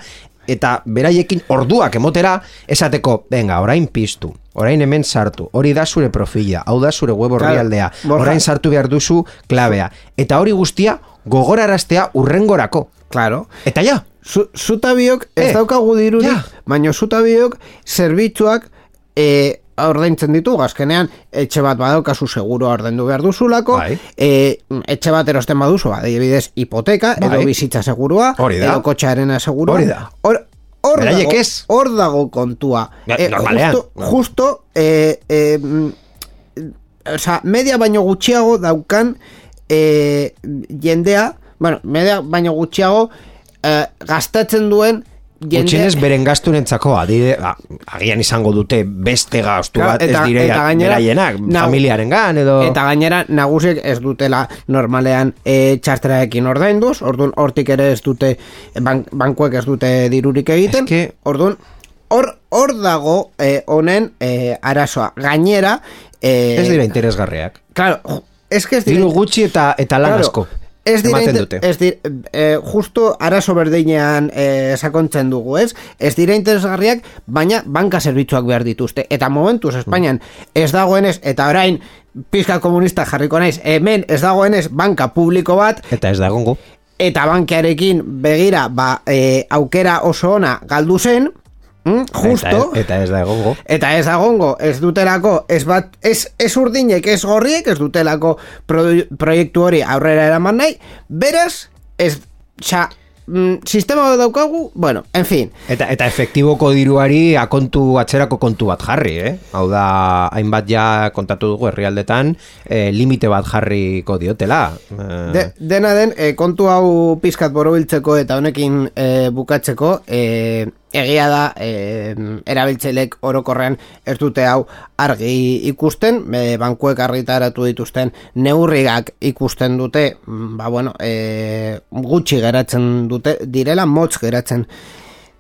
eta beraiekin orduak emotera esateko, venga, orain piztu orain hemen sartu, hori da zure profila hau da zure web orrialdea Borja. orain sartu behar duzu klabea eta hori guztia gogoraraztea urrengorako Claro. eta ja, Zu, zuta biok ez Eh, daukagu dirurik, ja. baina zuta biok zerbitzuak e, ordaintzen ditu, azkenean etxe bat badaukazu seguro ordaindu behar duzulako, Bai. e, etxe bat erosten baduzu, adibidez hipoteka, Bai. edo bizitza segurua, edo kotxearen segurua. Hori da. Hor, hor dago, hor dago kontua. Ja, normalean. Justo, justo e, e, mm, Osa, media baino gutxiago daukan e, jendea, bueno, media baino gutxiago e, gastatzen duen jende... gutxienez beren gasturentzako adide, a, agian izango dute beste gastu bat ez eta- dire eta gainera, beraienak, familiarengan edo Eta gainera nagusiek ez dutela normalean e, txarteraekin ordainduz, orduan hortik ere ez dute ban, bankuek ez dute dirurik egiten. Eske- Orduan hor hor dago eh, honen eh, arazoa. Gainera eh, ez dira interesgarriak. Claro, es que ez dira Diru gutxi eta eta lan Claro, asko. Ez dira, inter- dute. ez dira, eh, justo arazo berdinean eh, sakontzen dugu, ez? Ez dira interesgarriak, baina banka zerbitzuak behar dituzte. Eta momentuz, Espainian, ez dagoenez, eta orain, pizka komunista jarriko naiz, hemen ez dagoenez banka publiko bat, Eta ez da egongo. eta bankearekin begira, ba, eh, aukera oso ona galdu zen, mm, justo, Eta, ez da egongo. Eta ez dagongo, ez dutelako, ez bat, ez, ez urdinek, ez gorriek, ez dutelako pro, proiektu hori aurrera eraman nahi, beraz, ez, xa, mm, sistema daukagu, bueno, en fin, Eta, eta efektiboko diruari akontu atzerako kontu bat jarri, eh? Hau da, hainbat ja kontatu dugu herrialdetan, eh, limite bat jarriko diotela. Eh, de, dena den, e, kontu hau pizkat borobiltzeko eta honekin e, bukatzeko, e, egia da, e, erabiltzailek orokorrean ez dute hau argi ikusten, e, bankuek argitaratu dituzten neurriak ikusten dute, mm, ba bueno, e, gutxi geratzen dute, direla, motz geratzen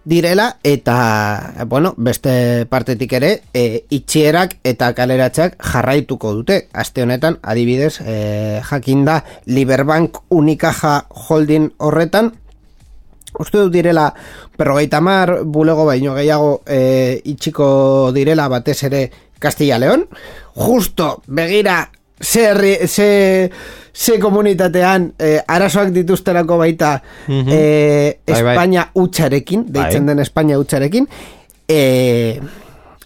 direla eta bueno, beste partetik ere e, itxierak eta kaleratzeak jarraituko dute. Aste honetan adibidez e, jakinda Liberbank Unicaja Holding horretan uste dut direla perrogeita mar bulego baino gehiago e, itxiko direla batez ere Castilla León justo begira ze, ze, ze komunitatean eh, arazoak dituzterako baita eh, Bai, bai. Espainia utxarekin, deitzen Bai. den Espainia utxarekin, eh,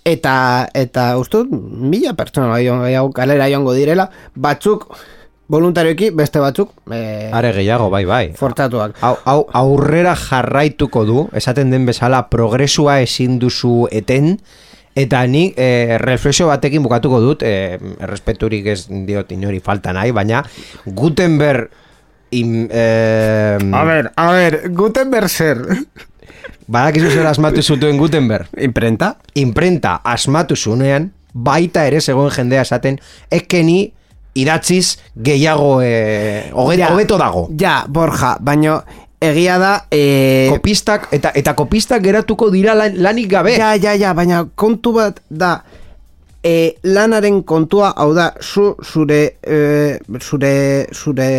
eta eta uste dut mila pertsona bai, gehiago kalera joango direla, batzuk voluntarioki, beste batzuk eh, Are gehiago, bai, bai. fortatuak. Hau, hau aurrera jarraituko du, esaten den bezala progresua ezin duzu eten, eta ni e, reflexio batekin bukatuko dut, e, errespeturik ez diot inori falta nahi, baina Gutenberg im, e, A ber, a ber, Gutenberg zer? badakizu zer asmatu zutuen Gutenberg Imprenta? imprenta asmatu zunean, baita ere zegoen jendea esaten, ekeni idatziz gehiago e, hoge- Ja. hobeto dago. Ja, Borja, baino egia da... Eh, Kopistak, eta, eta kopistak geratuko dira lan, lanik gabe. Ja, ja, ja, baina kontu bat da e, lanaren kontua, hau da, zu, zure, e, zure, zure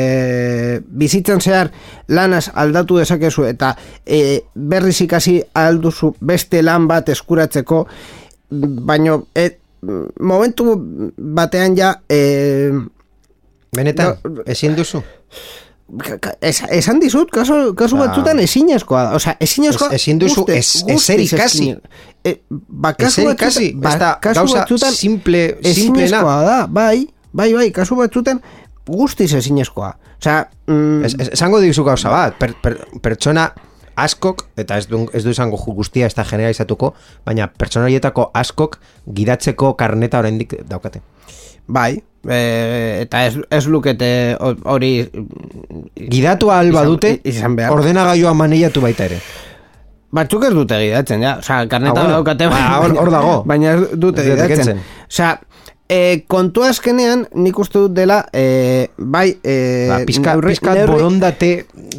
bizitzan zehar lanaz aldatu dezakezu eta e, berriz ikasi alduzu beste lan bat eskuratzeko, baino e, momentu batean ja e, Benetan, ezin duzu. ka- ka- es, esan dizut, kasu, kasu Ba. batzutan ezinezkoa da. Osea, ezinezkoa... Ez- ezin duzu guzti- ez- guztiz ezer ikasi. ezin- E, ba, kasu Ezer ikasi, ba, ez kasu batzutan simple- simplena. da, bai, bai, bai, kasu batzutan guztiz ezinezkoa. Osea, mm, Ez, ez, esango dizu gauza bat, per, per, pertsona askok, eta ez du, ez du esango ju- guztia ez da generalizatuko, baina pertsona horietako askok gidatzeko karneta oraindik daukate. bai, e, eta ez, ez lukete ho- hori Gidatu ahal Izan- badute, izan behar. ordenagailua maneiatu baita ere. Batzuk ez dute gidatzen, ja. Osea, karneta Ah, bueno. daukate. Ba, hor- hor dago. Baina ez dute Ez dute gidatzen. Osea, e, kontua azkenean nik uste dut dela, e, bai... E, Ba, pizka, neurri- pizka neurri- borondate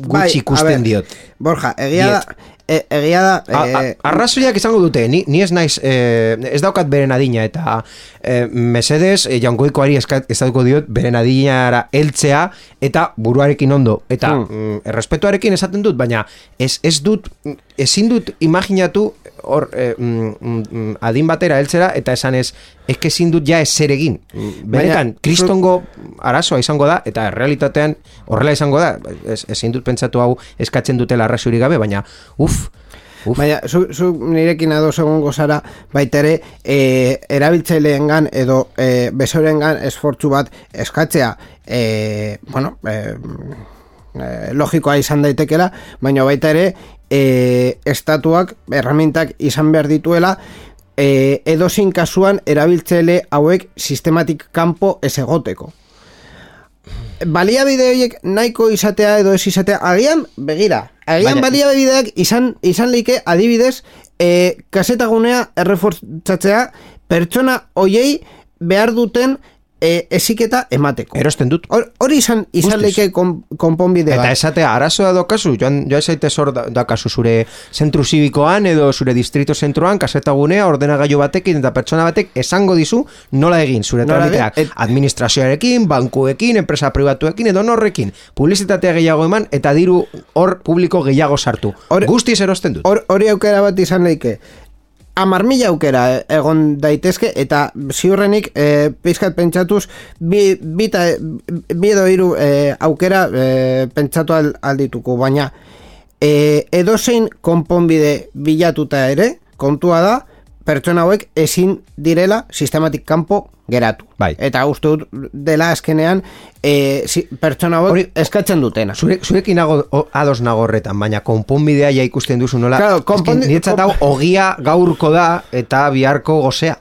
Bai, gutxi ikusten ber, diot. Borja, egia da... E, egia da... E, arrazoiak izango dute, ni, ni ez naiz, eh, ez daukat beren adina, eta eh, mesedez, eh, jaungoikoari eskat- estatuko diot, beren adinara heltzea, eta buruarekin ondo, eta Hmm. mm, errespetuarekin esaten dut, baina ez, ez dut, ezin dut imaginatu hor eh, mm, mm, adin batera heltzera, eta esan ez, ez ezin dut ja ezer egin. Benetan, Baina, kristongo arazoa izango da, eta realitatean horrela izango da, ez, ezin dut pentsatu hau eskatzen dutela arrazoirik gabe, baina, uf, uf. Baina, zu, zu nirekin ados egongo zara, baita ere, e, erabiltzaileengan edo e, besorengan esfortzu bat eskatzea, e, bueno, e, e, logikoa izan daitekela, baina baita ere, e, estatuak, erramintak izan behar dituela, e, edozin kasuan erabiltzaile hauek sistematik kanpo ez egoteko. Baliabide horiek nahiko izatea edo ez izatea, agian begira, agian baliabideak izan, izan leike adibidez, e, kasetagunea errefortzatzea pertsona hoiei behar duten e, eziketa emateko. Erosten dut. Hor- Hori izan, izan Guztiz. leike kon, konponbide Eta bat. esatea, arazoa dokazu, joan, joan zaitez hor dakazu zure zentru zibikoan edo zure distrito zentroan, kasetagunea, ordenagailu batekin eta pertsona batek esango dizu nola egin zure Nola tramiteak. et- Administrazioarekin, bankuekin, enpresa pribatuekin edo norrekin. Publizitatea gehiago eman eta diru hor publiko gehiago sartu. Hor- Guztiz erosten dut. Hor, hori aukera bat izan leike amar mila aukera egon daitezke eta ziurrenik e, pizkat pentsatuz bi, bi, ta, bi edo hiru e, aukera e, pentsatu al, aldituko baina e, edozein konponbide bilatuta ere kontua da pertsona hauek ezin direla sistematik kanpo geratu. Bai. Eta uste dut dela azkenean e, si, pertsona Hori- eskatzen dutena. Zure, zurekin nago, o, ados nago horretan, baina konponbidea ja ikusten duzu nola. Claro, konpondi- niretzat hau ogia gaurko da eta biharko gozea.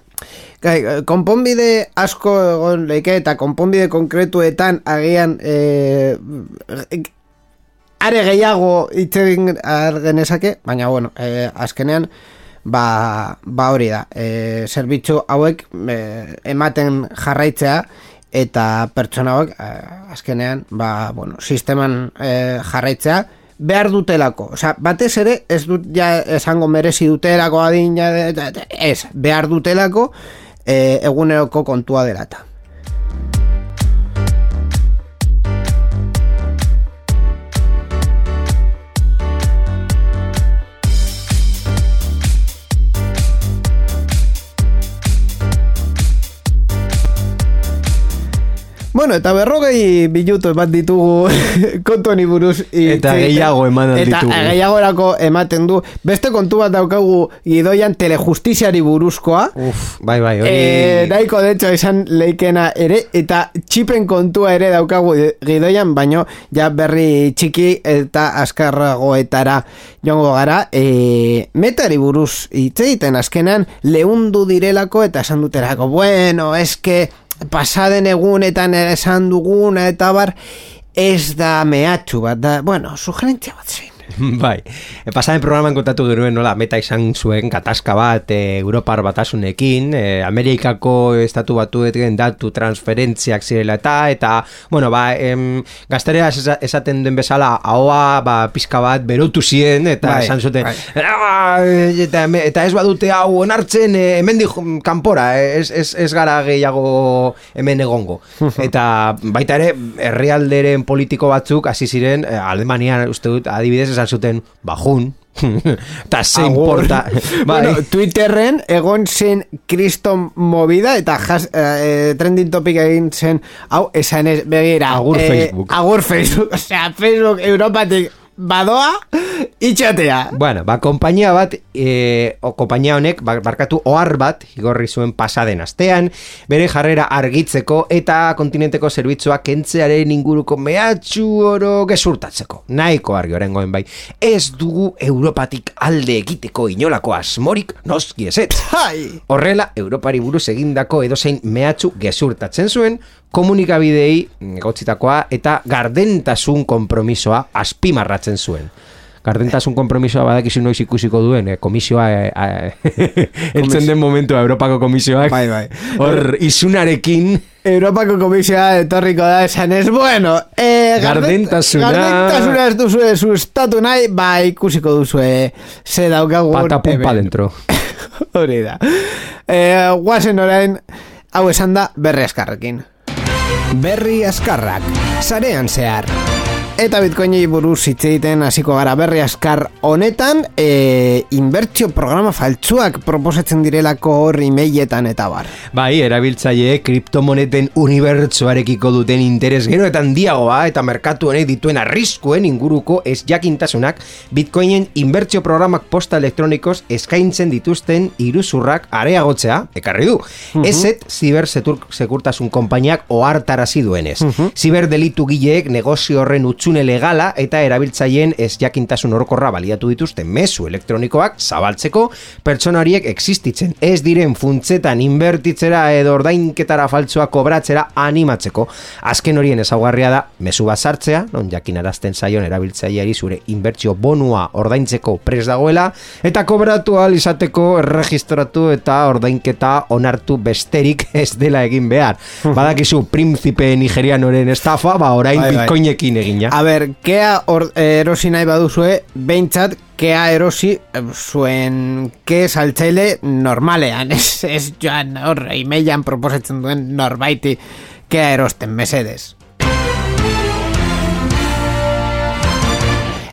Gai, konponbide asko egon leike eta konponbide konkretuetan agian e, are gehiago hitz egin ar genezake, baina bueno, e, azkenean ba, ba hori da. E, zerbitzu hauek e, ematen jarraitzea eta pertsona hauek e, azkenean ba, bueno, sisteman e, jarraitzea behar dutelako. Osea, batez ere ez dut ja esango merezi dutelako adina ez, behar dutelako e, eguneroko kontua delata. Bueno, eta berrogei minutu bat ditugu kontu honi buruz. hitz Eta gehiago eman ditugu. Eta gehiagorako ematen du. Beste kontu bat daukagu gidoian telejustiziari buruzkoa. Uf, bai, bai, hori... E, nahiko de hecho izan leikena ere eta txipen kontua ere daukagu gidoian baino ja berri txiki eta askarragoetara joango gara e, metari buruz hitz egiten azkenan leundu direlako eta esan duterako bueno eske pasaden egunetan esan duguna eta bar ez da mehatxu bat da, bueno, sugerentzia bat zein Bai, e, pasaren programan kontatu genuen nola meta izan zuen katazka bat e, Europar batasunekin, e, Amerikako estatu batueten datu transferentziak zirela eta, eta, bueno, ba, em, gazterea esa- esaten den bezala, ahoa, ba, pizka bat berotu ziren, eta Bai, esan zuten, bai. "Ah, eta, eta ez badute hau onartzen, e, hemen kanpora, e, ez, ez, ez gara gehiago hemen egongo. eta baita ere, herrialderen politiko batzuk hasi ziren, e, Alemanian, uste dut, adibidez, esan zuten, bajun, eta ze importa. bai, bueno, Twitterren egon zen kriston movida eta jas, eh, trending topic egin zen hau esan ez begira Agur eh, Facebook. agur Facebook osea Facebook Europatik badoa itxatea Bueno, ba, konpainia bat, e, o, konpainia honek, ba, barkatu, ohar bat, igorri zuen pasaden astean, bere jarrera argitzeko eta kontinenteko zerbitzuak kentzearen inguruko mehatxu oro gezurtatzeko. Nahiko argi orengoen bai. Ez dugu Europatik alde egiteko inolako asmorik noski ezetz. Hai! Horrela, Europari buruz egindako edozein mehatxu gezurtatzen zuen, komunikabidei egotzitakoa eta gardentasun konpromisoa azpimarratzen zuen. Gardentasun konpromisoa badakizu noiz ikusiko duen, eh, komisioa eh, eh, den momentua Europako komisioak. Bai, bai. Hor, izunarekin, Europako komisioa etorriko da esan ez, bueno, eh, garden- Gardentasuna. gardentasuna ez duzue sustatu nahi, ba ikusiko duzue ze daukagun pata hemen. dentro. Hori da. Eh, guazen orain, hau esan da berri askarrekin. Berri askarrak, sarean zehar. Eta bitcoini buruz hitz egiten hasiko gara berri askar honetan, e, inbertsio programa faltsuak proposatzen direlako hor emailetan eta bar. Bai, erabiltzaileek kriptomoneten unibertsoarekiko duten interes gero eta handiagoa eta merkatu honek dituen arriskuen inguruko ez jakintasunak Bitcoinen inbertsio programak posta elektronikoz eskaintzen dituzten iruzurrak areagotzea, ekarri du. Ezet zibersekurtasun konpainiak ohartarazi duenez. Ziberdelitu gileek negozio horren utxune legala eta erabiltzaileen ez jakintasun orokorra baliatu dituzte mezu elektronikoak zabaltzeko pertsona horiek existitzen ez diren funtzetan inbertitzera edo ordainketara faltsoa kobratzera animatzeko. Azken horien ezaugarria da mezu bat sartzea, non jakinarazten zaion erabiltzaileari zure inbertsio bonua ordaintzeko pres dagoela eta kobratu ahal izateko erregistratu eta ordainketa onartu besterik ez dela egin behar. Badakizu príncipe nigerianoren estafa, ba orain Bai, bai. bitcoinekin egina. A ber, kea or, erosi nahi baduzue, behintzat, kea erosi eh, zuen ke saltzaile normalean, ez, ez joan hor, emailan proposatzen duen norbaiti kea erosten, mesedes.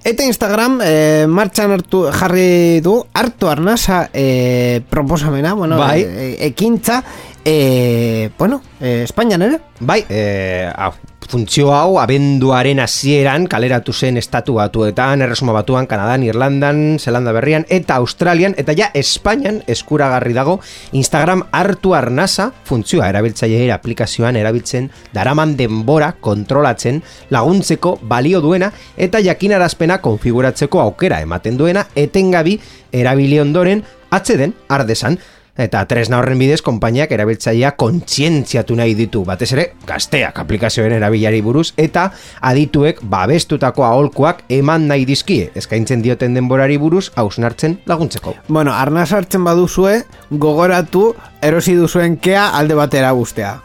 Eta Instagram eh, martxan hartu jarri du hartu arnasa eh, proposamena, bueno, Bai. ekintza, eh, bueno, eh, Espainian ere? Bai, e, a, funtzio hau abenduaren hasieran kaleratu zen estatu batuetan, erresuma batuan, Kanadan, Irlandan, Zelanda berrian eta Australian, eta ja Espainian eskuragarri dago Instagram hartu arnasa funtzioa erabiltzaileera aplikazioan erabiltzen daraman denbora kontrolatzen laguntzeko balio duena eta jakinarazpena konfiguratzeko aukera ematen duena etengabi erabili ondoren atzeden ardesan Eta tresna horren bidez, konpainiak erabiltzailea kontzientziatu nahi ditu, batez ere, gazteak aplikazioen erabilari buruz, eta adituek babestutako aholkuak eman nahi dizkie, eskaintzen dioten denborari buruz, hausnartzen laguntzeko. Bueno, arnaz hartzen baduzue, gogoratu erosi duzuen kea alde batera guztea.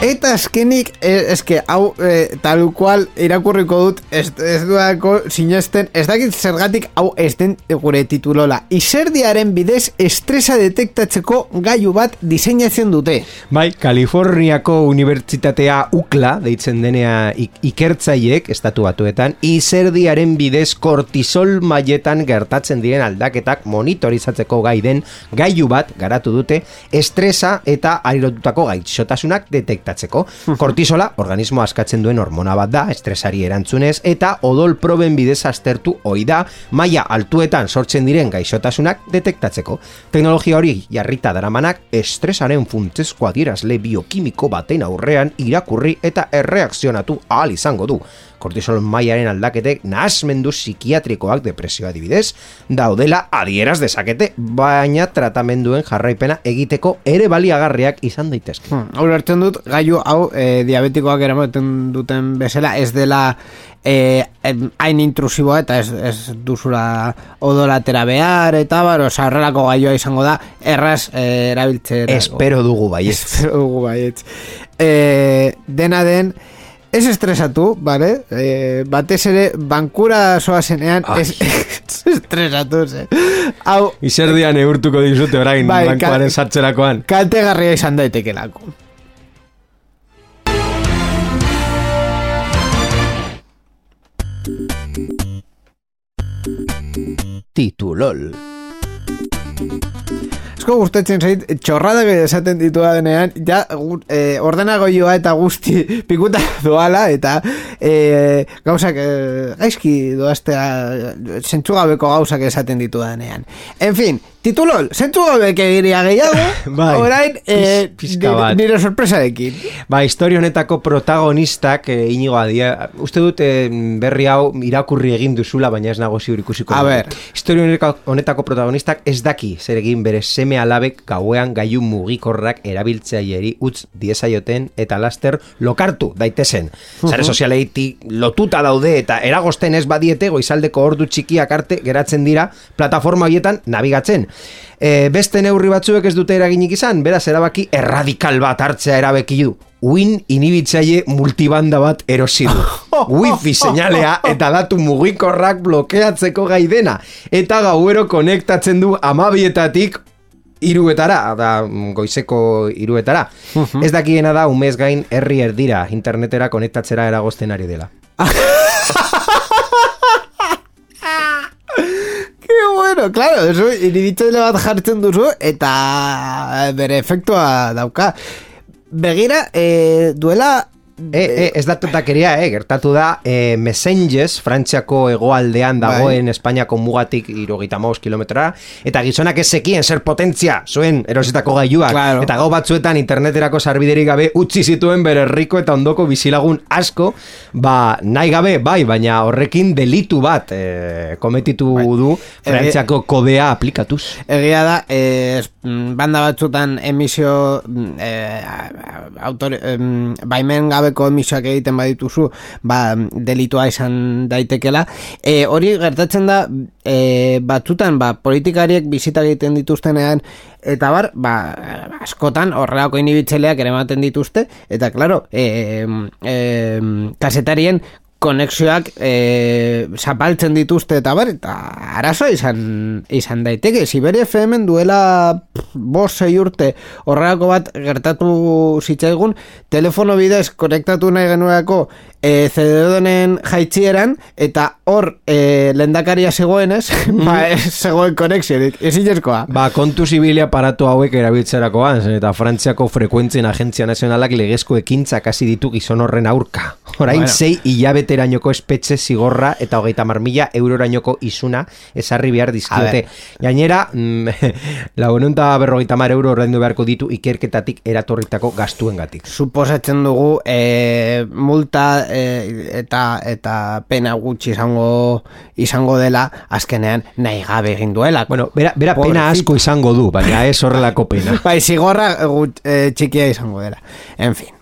Eta azkenik, eh, eske, hau, eh, tal cual, irakurriko dut, ez, ez duako sinesten, ez dakit zergatik, hau ez den gure titulola. Izerdiaren bidez estresa detektatzeko gailu bat diseinatzen dute. Bai, Kaliforniako Unibertsitatea UCLA, deitzen denea ik ikertzaiek, estatu batuetan, izerdiaren bidez kortisol mailetan gertatzen diren aldaketak monitorizatzeko gai den gailu bat garatu dute estresa eta arirotutako gaixotasunak detektatzeko. Kortisola, organismo askatzen duen hormona bat da, estresari erantzunez, eta odol proben bidez aztertu ohi da, maila altuetan sortzen diren gaixotasunak detektatzeko. Teknologia hori jarrita daramanak estresaren funtsezko adierazle biokimiko baten aurrean irakurri eta erreakzionatu ahal izango du. Kortisol mailaren aldaketek nahasmendu psikiatrikoak depresioa adibidez, daudela adieraz dezakete, baina tratamenduen jarraipena egiteko ere baliagarriak izan daitezke. Hmm, Hau hartzen dut, gailu hau e, diabetikoak eramaten duten bezala, ez dela e, hain intrusiboa eta ez, ez duzula odolatera behar eta bar, oza, horrelako gailua izango da, erraz e, erabiltzera. Espero dugu bai, ez. Espero dugu baietz. E, dena den, ez estresatu, vale? E, batez ere, bankura zoazenean, ez, ez estresatu, ze. Hau, Izerdian eurtuko dizute orain Bai, bankoaren ka- sartzerakoan. kaltegarria izan daitekelako. Titulol. Esko gustatzen zait, txorradak esaten ditu denean, ja, eh, ordenagoioa eta guzti pikuta doala, eta eh, gauzak eh, gaizki doaztea zentzugabeko gauzak esaten ditu denean. En fin, titulol, zentzugabek egiria gehiago, Bai, orain, eh, nire- nire sorpresarekin. Ba, historia honetako protagonistak e, inigo adia. Uste dut eh, berri hau irakurri egin duzula, baina ez nago ziur ikusiko. A ber. Historia honetako, honetako protagonistak ez daki zer egin bere seme alabek gauean gailu mugikorrak erabiltzaileri utz diezaioten eta laster lokartu daitezen. Sare sozialeiti lotuta daude eta eragosten ez badiete goizaldeko ordu txikiak arte geratzen dira plataforma horietan nabigatzen. E, beste neurri batzuek ez dute eraginik izan, beraz erabaki erradikal bat hartzea erabeki du. Win inhibitzaile multibanda bat erosi du. Wifi seinalea eta datu mugikorrak blokeatzeko gai dena. Eta gauero konektatzen du amabietatik iruetara, da goizeko iruetara. Ez dakiena da umez gain herri erdira internetera konektatzera eragozten ari dela. Ke bueno, claro, eso iribitzaile bat jartzen duzu eta bere efektua dauka. Begira, eh, duela E, e, ez da totakeria, eh, gertatu da e, Messengers, Frantziako hegoaldean dagoen Espainiako mugatik irogeita maus kilometrara, eta gizonak ez zekien zer potentzia zuen erositako gailuak, Claro. eta gau batzuetan interneterako sarbiderik gabe utzi zituen bere herriko eta ondoko bizilagun asko, ba, nahi gabe, bai, baina horrekin delitu bat e, kometitu du Frantziako kodea aplikatuz. Egia da, eh, mm, banda batzutan emisio mm, eh, autor, em, baimen gabeko emisioak egiten badituzu, ba, delitua izan daitekela. E, hori gertatzen da, e, batzutan, ba, politikariek bizita egiten dituztenean, eta bar, ba, askotan horrelako inibitzeleak ere ematen dituzte, eta claro, e, e, kasetarien konexioak e, zapaltzen dituzte eta bar, eta arazo izan, izan daiteke. Siberia FM duela bost sei urte horrelako bat gertatu zitzaigun, telefono bidez konektatu nahi genuelako e, CD-donen jaitzieran, eta hor e, lendakaria zegoenez, ba, ez zegoen konexiorik, ezin eskoa. Ba, kontu zibili aparatu hauek erabiltzerakoan, eta Frantziako frekuentzien agentzia nazionalak legezko ekintzak hasi ditu gizon horren aurka. Orain Bueno. sei hilabeterainoko espetxe zigorra eta hogeita marmila eurorainoko isuna esarri behar dizkiote. Gainera, mm, lagununta berrogeita mar euro ordaindu beharko ditu ikerketatik eratorritako gastuengatik. suposatzen dugu e, multa e, eta eta pena gutxi izango izango dela azkenean nahi gabe egin duela. Bueno, bera, bera pena Pobrecito. asko izango du, baina ez horrelako pena. bai, zigorra e, txikia izango dela. En fin.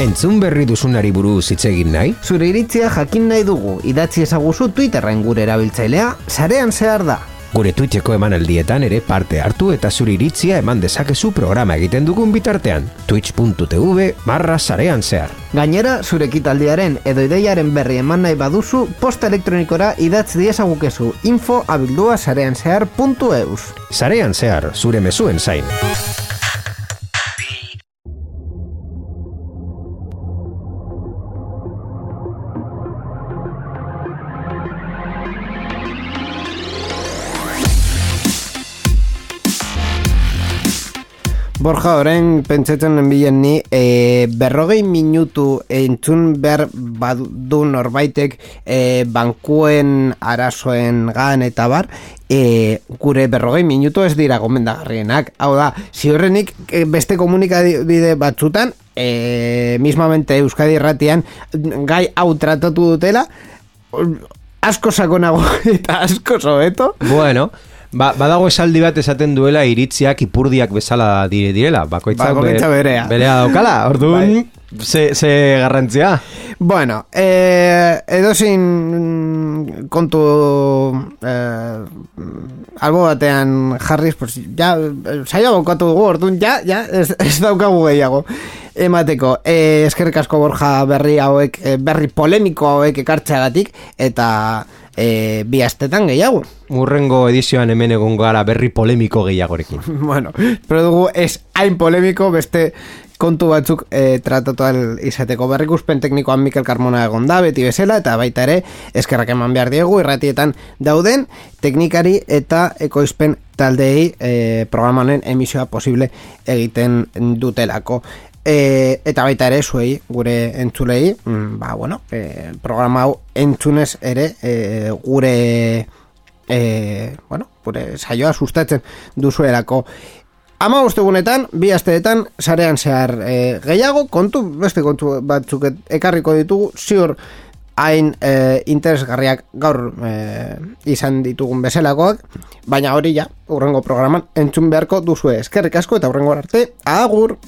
Entzun berri duzunari buruz hitz egin nahi? Zure iritzia jakin nahi dugu, idatzi ezaguzu Twitterren gure erabiltzailea, sarean zehar da. Gure Twitcheko emanaldietan ere parte hartu eta zuri iritzia eman dezakezu programa egiten dugun bitartean. twitch.tv barra sarean zehar. Gainera, zure ekitaldiaren edo ideiaren berri eman nahi baduzu, posta elektronikora idatz diesagukezu info abildua sarean zehar.eus. Sarean zehar, zure mezuen zain. Borja, orain pentsatzen bilen ni e, berrogei minutu entzun behar badu norbaitek e, bankuen arazoen gan eta bar e, gure berrogei minutu ez dira gomendagarrienak. Hau da, ziurrenik beste komunikabide batzutan e, mismamente Euskadi Irratian gai hau tratatu dutela asko sakonago eta asko sobeto Bueno, ba, badago esaldi bat esaten duela iritziak ipurdiak bezala dire direla. Bakoitzak Bakoitza berea. berea daukala. Orduan, Bai. ze, ze garrantzia. Bueno, eh, edozin mm, kontu eh, albo batean jarriz, pues, ja, saio bokatu dugu, orduan, ja, ja, ez, ez daukagu gehiago. Emateko, eh, eskerrik asko borja berri hauek, eh, berri polemiko hauek ekartzeagatik, eta eh, bi astetan gehiago. Murrengo edizioan hemen egon gara berri polemiko gehiagorekin. bueno, pero dugu ez hain polemiko beste kontu batzuk e, tratatu izateko berrikuspen teknikoan Mikel Carmona egon da, beti bezala, eta baita ere, eskerrak eman behar diegu, irratietan dauden, teknikari eta ekoizpen taldei e, programa honen emisioa posible egiten dutelako. E, eta baita ere zuei gure entzulei mm, ba bueno e, programa hau entzunez ere e, gure e, bueno, gure saioa sustatzen duzuelako Ama egunetan, bi asteetan, sarean zehar e, gehiago, kontu, beste kontu batzuk ekarriko ditugu, ziur hain e, interesgarriak gaur e, izan ditugun bezalakoak, baina hori ja, urrengo programan entzun beharko duzue eskerrik asko eta urrengo arte, agur!